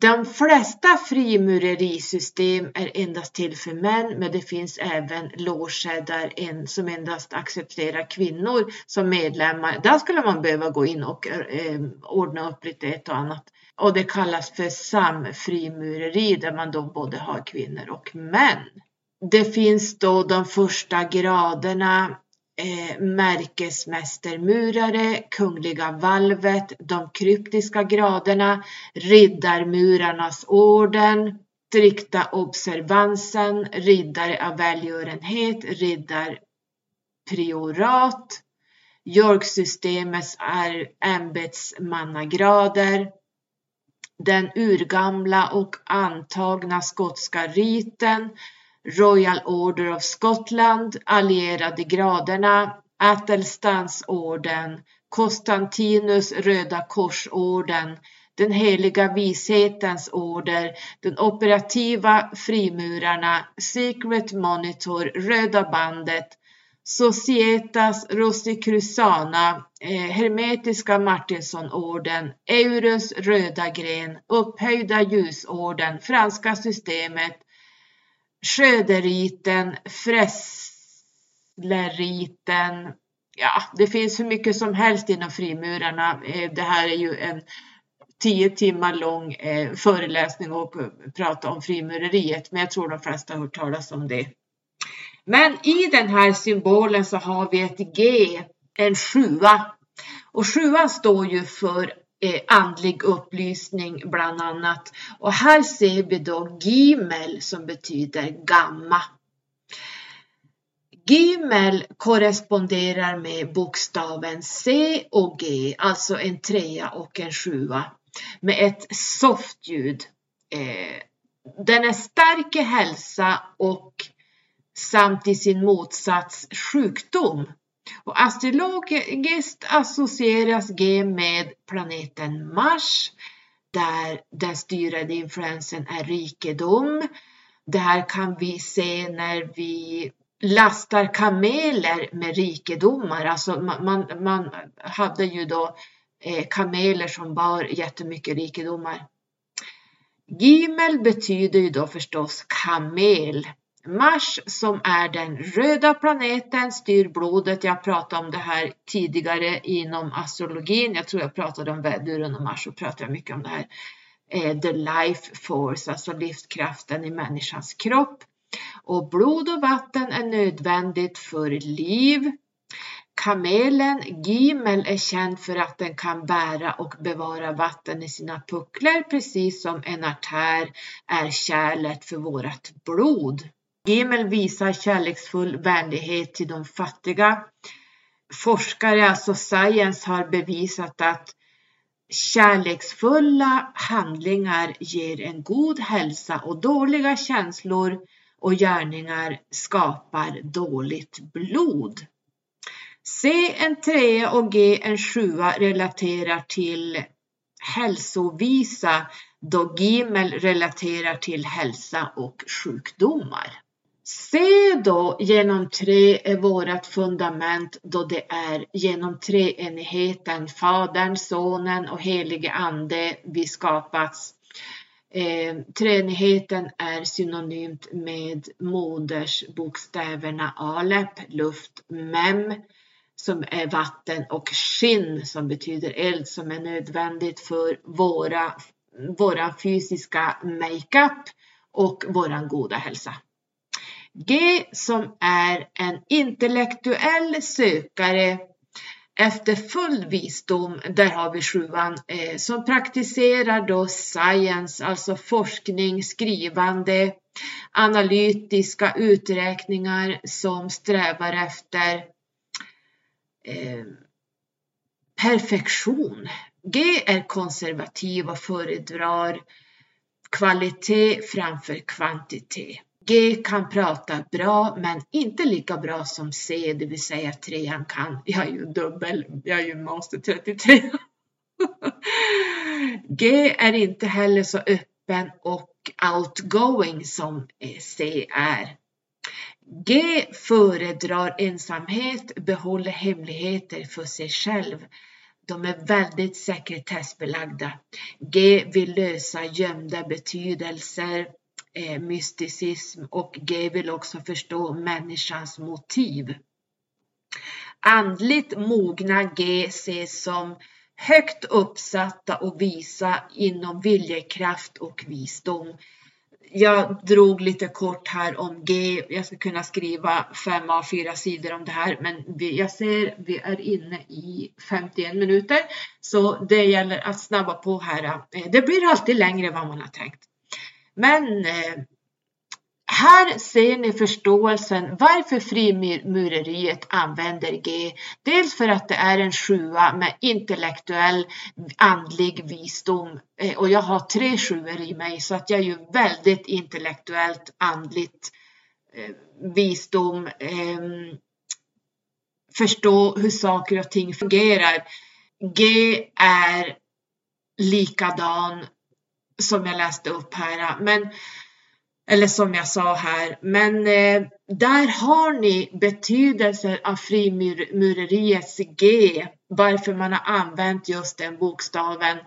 De flesta frimurerisystem är endast till för män, men det finns även loger där en som endast accepterar kvinnor som medlemmar. Där skulle man behöva gå in och eh, ordna upp lite ett och annat. Och det kallas för samfrimureri där man då både har kvinnor och män. Det finns då de första graderna eh, märkesmästermurare, kungliga valvet, de kryptiska graderna, riddarmurarnas orden, strikta observansen, riddare av välgörenhet, riddarpriorat, Yorksystemets ämbetsmannagrader, den urgamla och antagna skotska riten, Royal Order of Scotland, allierade graderna, Atelstansorden, Konstantinus Röda korsorden, den heliga vishetens order, den operativa frimurarna, Secret Monitor, Röda bandet, Societas Rosicruciana, eh, Hermetiska Martinsonorden, Eurus röda gren, Upphöjda ljusorden, Franska systemet, Sköderiten, fressleriten. Ja, det finns hur mycket som helst inom frimurarna. Eh, det här är ju en tio timmar lång eh, föreläsning och prata om frimureriet, men jag tror de flesta har hört talas om det. Men i den här symbolen så har vi ett G, en sjua. Och sjuan står ju för eh, andlig upplysning bland annat. Och här ser vi då Gimel som betyder gamma. Gimel korresponderar med bokstaven C och G, alltså en trea och en sjua med ett soft ljud. Eh, den är stark i hälsa och samt i sin motsats sjukdom. Och astrologiskt associeras G med planeten Mars där den styrande influensen är rikedom. Det här kan vi se när vi lastar kameler med rikedomar. Alltså man, man, man hade ju då eh, kameler som bar jättemycket rikedomar. Gimel betyder ju då förstås kamel Mars som är den röda planeten styr blodet. Jag pratade om det här tidigare inom astrologin. Jag tror jag pratade om väduren och Mars och pratade mycket om det här. Eh, the life force, alltså livskraften i människans kropp. Och blod och vatten är nödvändigt för liv. Kamelen Gimel är känd för att den kan bära och bevara vatten i sina pucklar precis som en artär är kärlet för vårt blod. Emil visar kärleksfull vänlighet till de fattiga. Forskare, alltså science, har bevisat att kärleksfulla handlingar ger en god hälsa och dåliga känslor och gärningar skapar dåligt blod. C en trea och G en sjua relaterar till hälsovisa då Gimel relaterar till hälsa och sjukdomar. Se då genom tre är vårt fundament då det är genom treenigheten, Fadern, Sonen och helige Ande vi skapats. Eh, treenigheten är synonymt med modersbokstäverna Alep, luft, Mem som är vatten och Skinn som betyder eld som är nödvändigt för våra, våra fysiska makeup och våran goda hälsa. G som är en intellektuell sökare efter full visdom, där har vi sjuan, eh, som praktiserar då science, alltså forskning, skrivande, analytiska uträkningar som strävar efter eh, perfektion. G är konservativ och föredrar kvalitet framför kvantitet. G kan prata bra men inte lika bra som C, det vill säga trean kan. Jag är ju dubbel, jag är ju master 33. G är inte heller så öppen och outgoing som C är. G föredrar ensamhet, behåller hemligheter för sig själv. De är väldigt sekretessbelagda. G vill lösa gömda betydelser, eh, mysticism och G vill också förstå människans motiv. Andligt mogna G ses som högt uppsatta och visa inom viljekraft och visdom. Jag drog lite kort här om G. Jag ska kunna skriva fem av fyra sidor om det här, men vi, jag ser vi är inne i 51 minuter, så det gäller att snabba på här. Eh, det blir alltid längre än vad man har tänkt. Men eh, här ser ni förståelsen varför frimureriet använder G. Dels för att det är en sjua med intellektuell andlig visdom eh, och jag har tre sjuor i mig så att jag är ju väldigt intellektuellt andligt eh, visdom. Eh, förstå hur saker och ting fungerar. G är likadan som jag läste upp här äh, men eller som jag sa här, men eh, där har ni betydelsen av frimureriets G, varför man har använt just den bokstaven.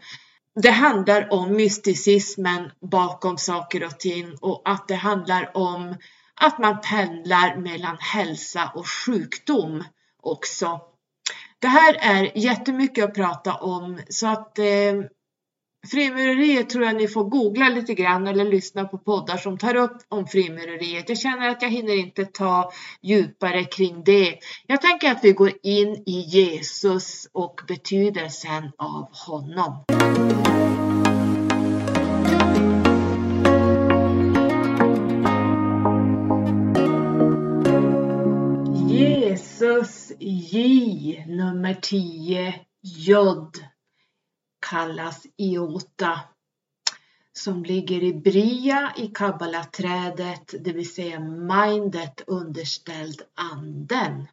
Det handlar om mysticismen bakom saker och ting och att det handlar om att man pendlar mellan hälsa och sjukdom också. Det här är jättemycket att prata om så att eh, Frimureriet tror jag ni får googla lite grann eller lyssna på poddar som tar upp om frimureriet. Jag känner att jag hinner inte ta djupare kring det. Jag tänker att vi går in i Jesus och betydelsen av honom. Jesus J nummer 10 Jod kallas iota som ligger i bria i kabbalaträdet, det vill säga mindet underställd anden.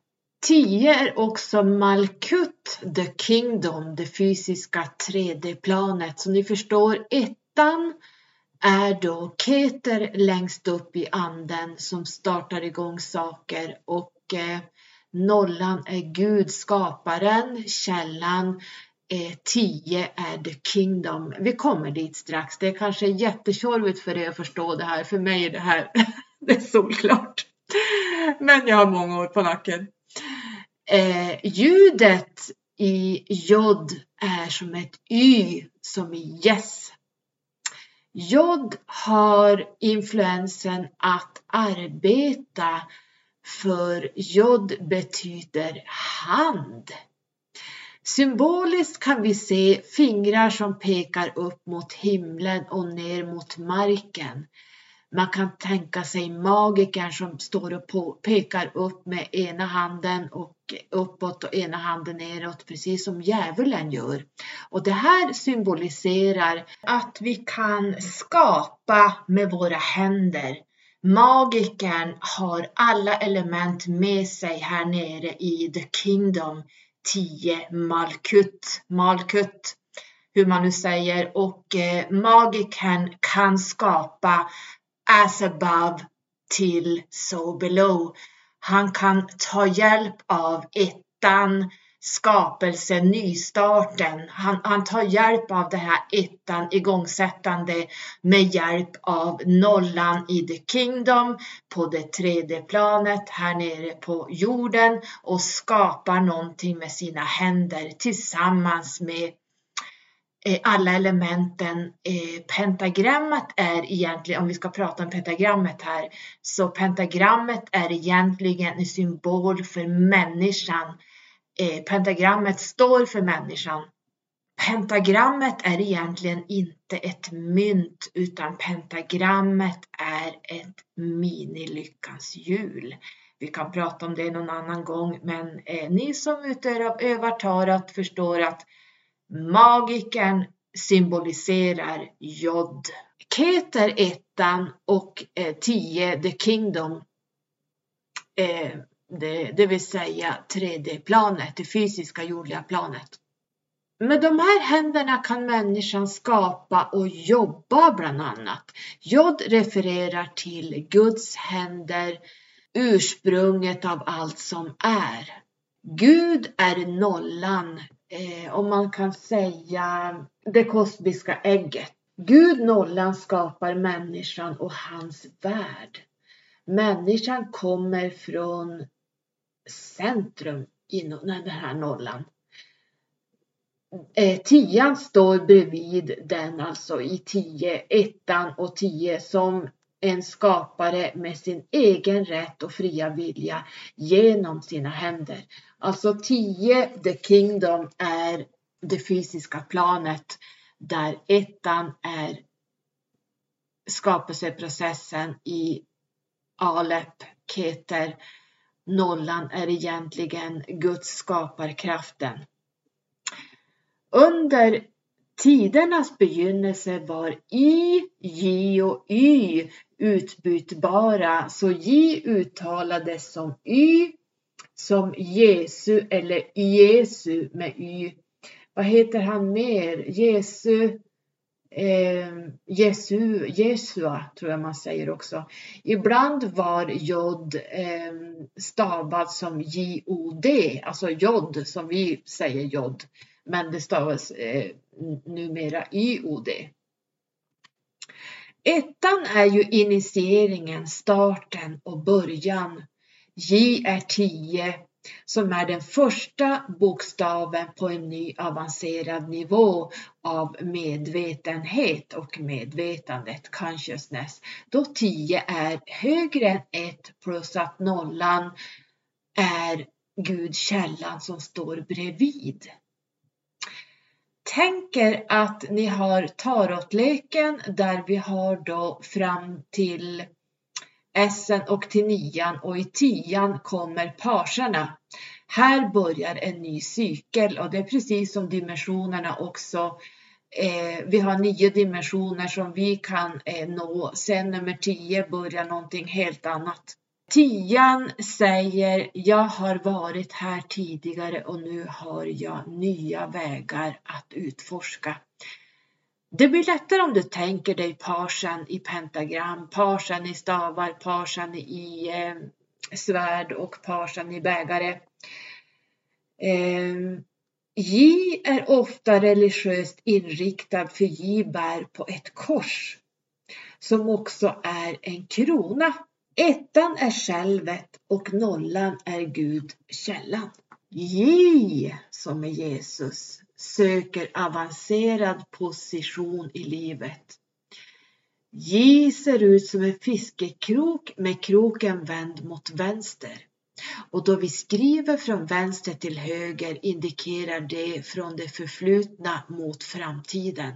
10 är också Malkut, the kingdom, det fysiska 3D-planet. Så ni förstår, ettan är då Keter längst upp i anden som startar igång saker och eh, nollan är Gud, skaparen, källan, Eh, 10 är the kingdom. Vi kommer dit strax. Det är kanske jättetjorvigt för er att förstå det här. För mig är det här det är solklart. Men jag har många år på nacken. Eh, ljudet i jod är som ett y som i yes. Jod har influensen att arbeta för jod betyder hand. Symboliskt kan vi se fingrar som pekar upp mot himlen och ner mot marken. Man kan tänka sig magikern som står och pekar upp med ena handen och uppåt och ena handen neråt, precis som djävulen gör. Och det här symboliserar att vi kan skapa med våra händer. Magikern har alla element med sig här nere i the kingdom 10 Malkut, Malkut, hur man nu säger, och eh, magiken kan skapa as above till so below. Han kan ta hjälp av ettan, skapelsen, nystarten. Han, han tar hjälp av det här ettan, igångsättande med hjälp av nollan i the kingdom på det tredje planet här nere på jorden och skapar någonting med sina händer tillsammans med eh, alla elementen. Eh, pentagrammet är egentligen, om vi ska prata om pentagrammet här, så pentagrammet är egentligen en symbol för människan eh, pentagrammet står för människan. Pentagrammet är egentligen inte ett mynt utan pentagrammet är ett minilyckans hjul. Vi kan prata om det någon annan gång men eh, ni som utövar tarot förstår att magiken symboliserar jod. Keter ettan och eh, 10 The Kingdom. Eh, det, det vill säga 3D-planet, det fysiska jordliga planet. Med de här händerna kan människan skapa och jobba bland annat. Jod refererar till Guds händer, ursprunget av allt som är. Gud är nollan, eh, om man kan säga det kosmiska ägget. Gud nollan skapar människan och hans värld. Människan kommer från centrum i den här nollan. Eh, tian står bredvid den alltså i tio, ettan och tio som en skapare med sin egen rätt och fria vilja genom sina händer. Alltså 10, the kingdom, är det fysiska planet där ettan är skapelseprocessen i Alep, Keter. Nollan är egentligen Guds skaparkraften. Under tidernas begynnelse var I, J och Y utbytbara, så J uttalades som Y, som Jesu eller Jesu med Y. Vad heter han mer? Jesu, eh, Jesu, Jesua tror jag man säger också. Ibland var jod eh, stavad som J-O-D, alltså jod som vi säger jod men det stavas eh, numera YOD. Ettan är ju initieringen, starten och början. J är 10 som är den första bokstaven på en ny avancerad nivå av medvetenhet och medvetandet, consciousness. Då 10 är högre än 1 plus att nollan är Gud källan som står bredvid tänker att ni har tarotleken där vi har då fram till Essen och till nian och i tian kommer parserna. Här börjar en ny cykel och det är precis som dimensionerna också. Eh, vi har nio dimensioner som vi kan eh, nå. Sen nummer tio börjar någonting helt annat. Tian säger jag har varit här tidigare och nu har jag nya vägar att utforska. Det blir lättare om du tänker dig parsen i pentagram, parsen i stavar, parsen i eh, svärd och parsen i bägare. Eh, J är ofta religiöst inriktad för J bär på ett kors som också är en krona Ettan är självet och nollan är Gud källan. J som är Jesus söker avancerad position i livet. J ser ut som en fiskekrok med kroken vänd mot vänster. Och då vi skriver från vänster till höger indikerar det från det förflutna mot framtiden.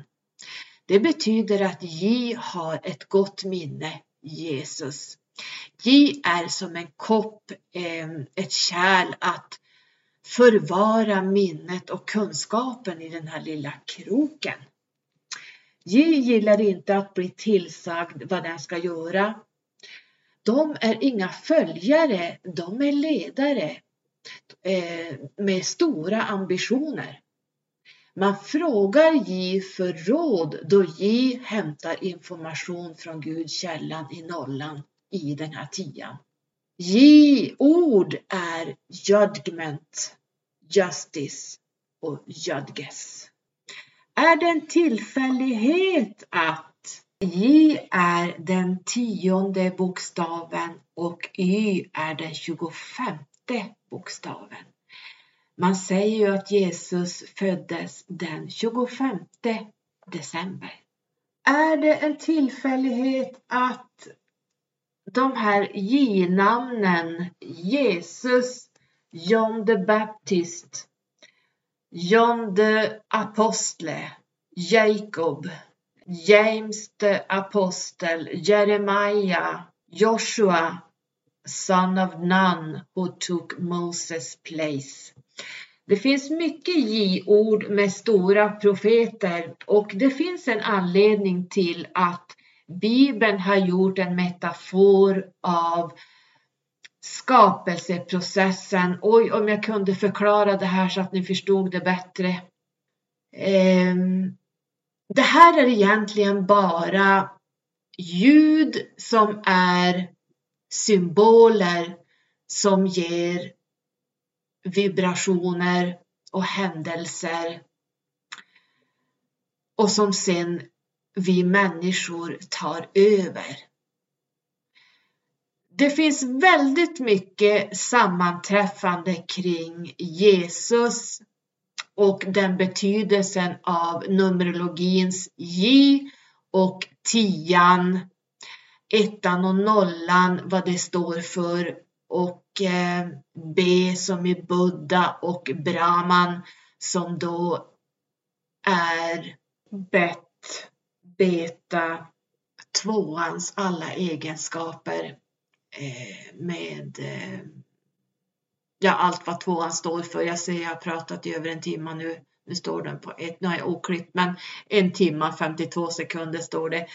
Det betyder att J har ett gott minne, Jesus. J är som en kopp, eh, ett kärl att förvara minnet och kunskapen i den här lilla kroken. J gillar inte att bli tillsagd vad den ska göra. De är inga följare, de är ledare eh, med stora ambitioner. Man frågar J för råd då J hämtar information från Gud källan i nollan i den här tian. J-ord är judgment, justice och judges. Är det en tillfällighet att J är den tionde bokstaven och Y är den tjugofemte bokstaven? Man säger ju att Jesus föddes den 25 december. Är det en tillfällighet att de här J-namnen Jesus, John the Baptist, John the Apostle, Jacob, James the Apostle, Jeremiah, Joshua, son of Nun who took Moses place. Det finns mycket J-ord med stora profeter och det finns en anledning till att Bibeln har gjort en metafor av skapelseprocessen. Oj, om jag kunde förklara det här så att ni förstod det bättre. Ehm, det här är egentligen bara ljud som är symboler som ger vibrationer och händelser och som sen vi människor tar över. Det finns väldigt mycket sammanträffande kring Jesus och den betydelsen av numerologins J och tian, ettan och nollan, vad det står för och eh, B som i Buddha och Brahman som då är bet, beta, tvåans alla egenskaper. Eh, med eh, ja, allt vad tvåan står för. Jag ser jag har pratat i över en timme nu. Nu står den på ett, nu har jag oklippt, men en timme 52 sekunder står det.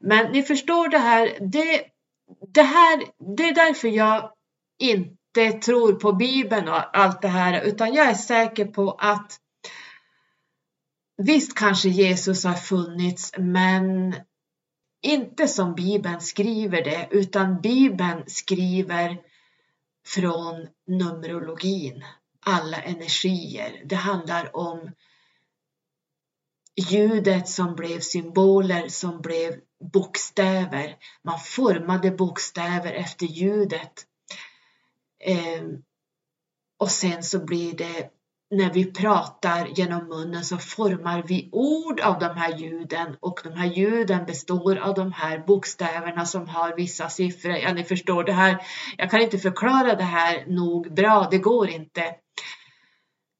Men ni förstår det här. Det, det här, det är därför jag inte tror på Bibeln och allt det här, utan jag är säker på att visst kanske Jesus har funnits, men inte som Bibeln skriver det, utan Bibeln skriver från Numerologin, alla energier. Det handlar om ljudet som blev symboler, som blev bokstäver. Man formade bokstäver efter ljudet. Eh, och sen så blir det när vi pratar genom munnen så formar vi ord av de här ljuden och de här ljuden består av de här bokstäverna som har vissa siffror. Ja, ni förstår det här. Jag kan inte förklara det här nog bra, det går inte.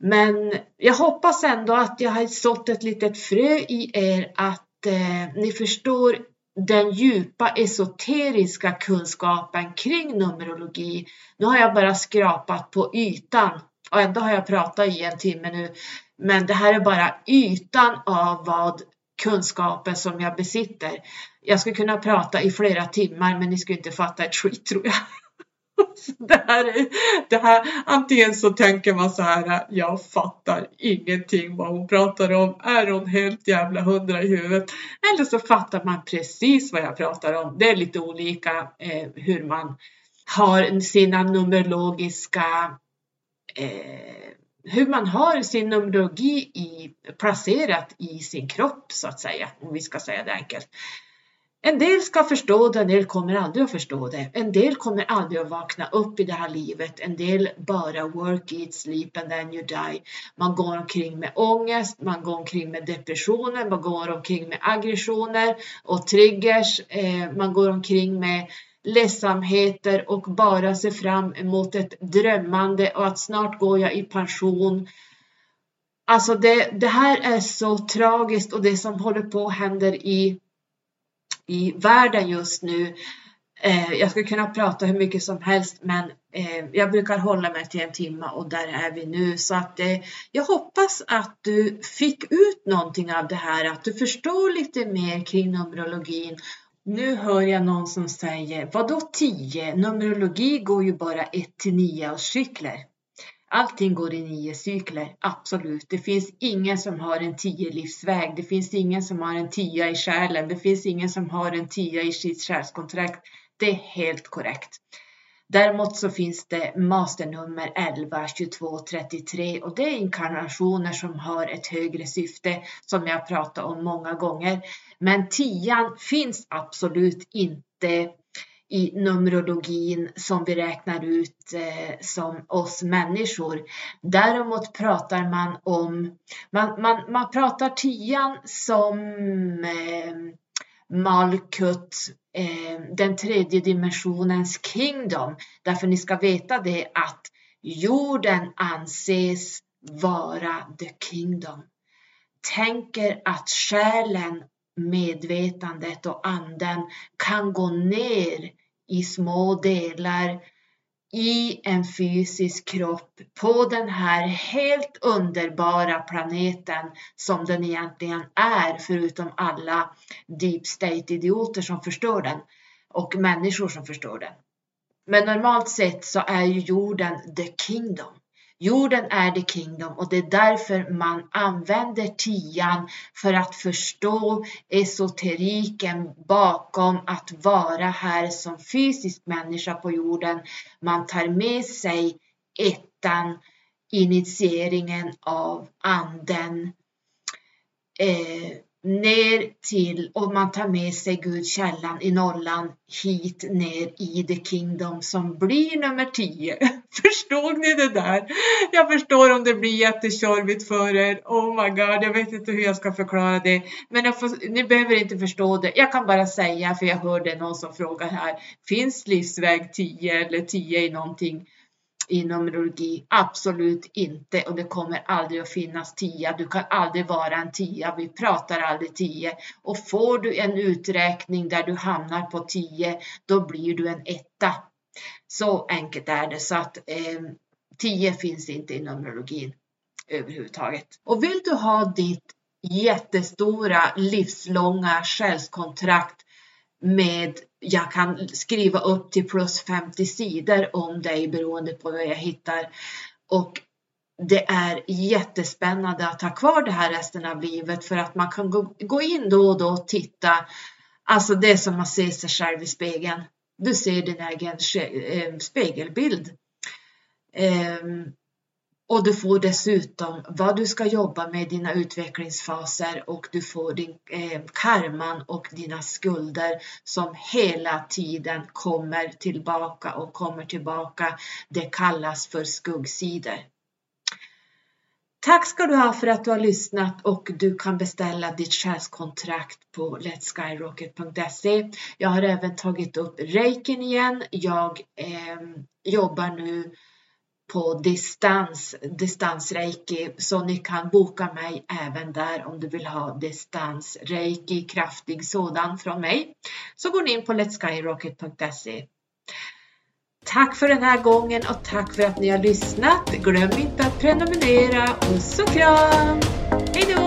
Men jag hoppas ändå att jag har sått ett litet frö i er att eh, ni förstår den djupa esoteriska kunskapen kring Numerologi. Nu har jag bara skrapat på ytan och ändå har jag pratat i en timme nu. Men det här är bara ytan av vad kunskapen som jag besitter. Jag skulle kunna prata i flera timmar men ni skulle inte fatta ett skit tror jag. Det här, det här, antingen så tänker man så här, jag fattar ingenting vad hon pratar om. Är hon helt jävla hundra i huvudet? Eller så fattar man precis vad jag pratar om. Det är lite olika eh, hur man har sina numerologiska Eh, hur man har sin numerologi i, placerat i sin kropp så att säga, om vi ska säga det enkelt. En del ska förstå det, en del kommer aldrig att förstå det. En del kommer aldrig att vakna upp i det här livet. En del bara work, eat, sleep and then you die. Man går omkring med ångest, man går omkring med depressioner, man går omkring med aggressioner och triggers. Eh, man går omkring med ledsamheter och bara se fram emot ett drömmande och att snart går jag i pension. Alltså det, det här är så tragiskt och det som håller på händer i, i världen just nu. Eh, jag skulle kunna prata hur mycket som helst men eh, jag brukar hålla mig till en timme och där är vi nu. Så att eh, jag hoppas att du fick ut någonting av det här, att du förstår lite mer kring Numerologin nu hör jag någon som säger, vadå 10? Numerologi går ju bara 1 till 9 årscykler. Allting går i nio cykler, absolut. Det finns ingen som har en tio livsväg. Det finns ingen som har en tia i själen. Det finns ingen som har en tia i sitt själskontrakt. Det är helt korrekt. Däremot så finns det masternummer 11, 22, 33 och det är inkarnationer som har ett högre syfte som jag pratat om många gånger. Men tian finns absolut inte i Numerologin som vi räknar ut eh, som oss människor. Däremot pratar man om, man, man, man pratar tian som eh, Malkut, Eh, den tredje dimensionens kingdom. Därför ni ska veta det att jorden anses vara the kingdom. Tänker att själen medvetandet och anden kan gå ner i små delar i en fysisk kropp på den här helt underbara planeten som den egentligen är förutom alla deep state idioter som förstör den och människor som förstör den. Men normalt sett så är ju jorden the kingdom. Jorden är the kingdom och det är därför man använder tian för att förstå esoteriken bakom att vara här som fysisk människa på jorden. Man tar med sig ettan, initieringen av anden, eh, ner till och man tar med sig Gudkällan i nollan hit ner i the kingdom som blir nummer 10. Förstod ni det där? Jag förstår om det blir jättetjorvigt för er. Oh my god, jag vet inte hur jag ska förklara det. Men får, ni behöver inte förstå det. Jag kan bara säga, för jag hörde någon som frågar här, finns livsväg 10 eller 10 i någonting? I Numerologi? Absolut inte och det kommer aldrig att finnas tia. Du kan aldrig vara en tia. Vi pratar aldrig tio och får du en uträkning där du hamnar på tio, då blir du en etta. Så enkelt är det så att eh, 10 finns inte i Numerologin överhuvudtaget. Och vill du ha ditt jättestora livslånga själskontrakt med jag kan skriva upp till plus 50 sidor om dig beroende på vad jag hittar. Och det är jättespännande att ha kvar det här resten av livet för att man kan gå, in då och då och titta. Alltså det är som att se sig själv i spegeln. Du ser din egen eh, spegelbild. Ehm, och du får dessutom vad du ska jobba med dina utvecklingsfaser och du får din eh, karman och dina skulder som hela tiden kommer tillbaka och kommer tillbaka. Det kallas för skuggsidor. Tack ska du ha för att du har lyssnat och du kan beställa ditt själskontrakt på letskyrocket.se. Jag har även tagit upp reikin igen. Jag eh, jobbar nu på distans, distansreiki, så ni kan boka mig även där om du vill ha distansreiki, kraftig sådan från mig. Så går ni in på letskyrocket.se. Tack för den här gången och tack för att ni har lyssnat. Glöm inte att prenumerera. Puss och kram! Hejdå!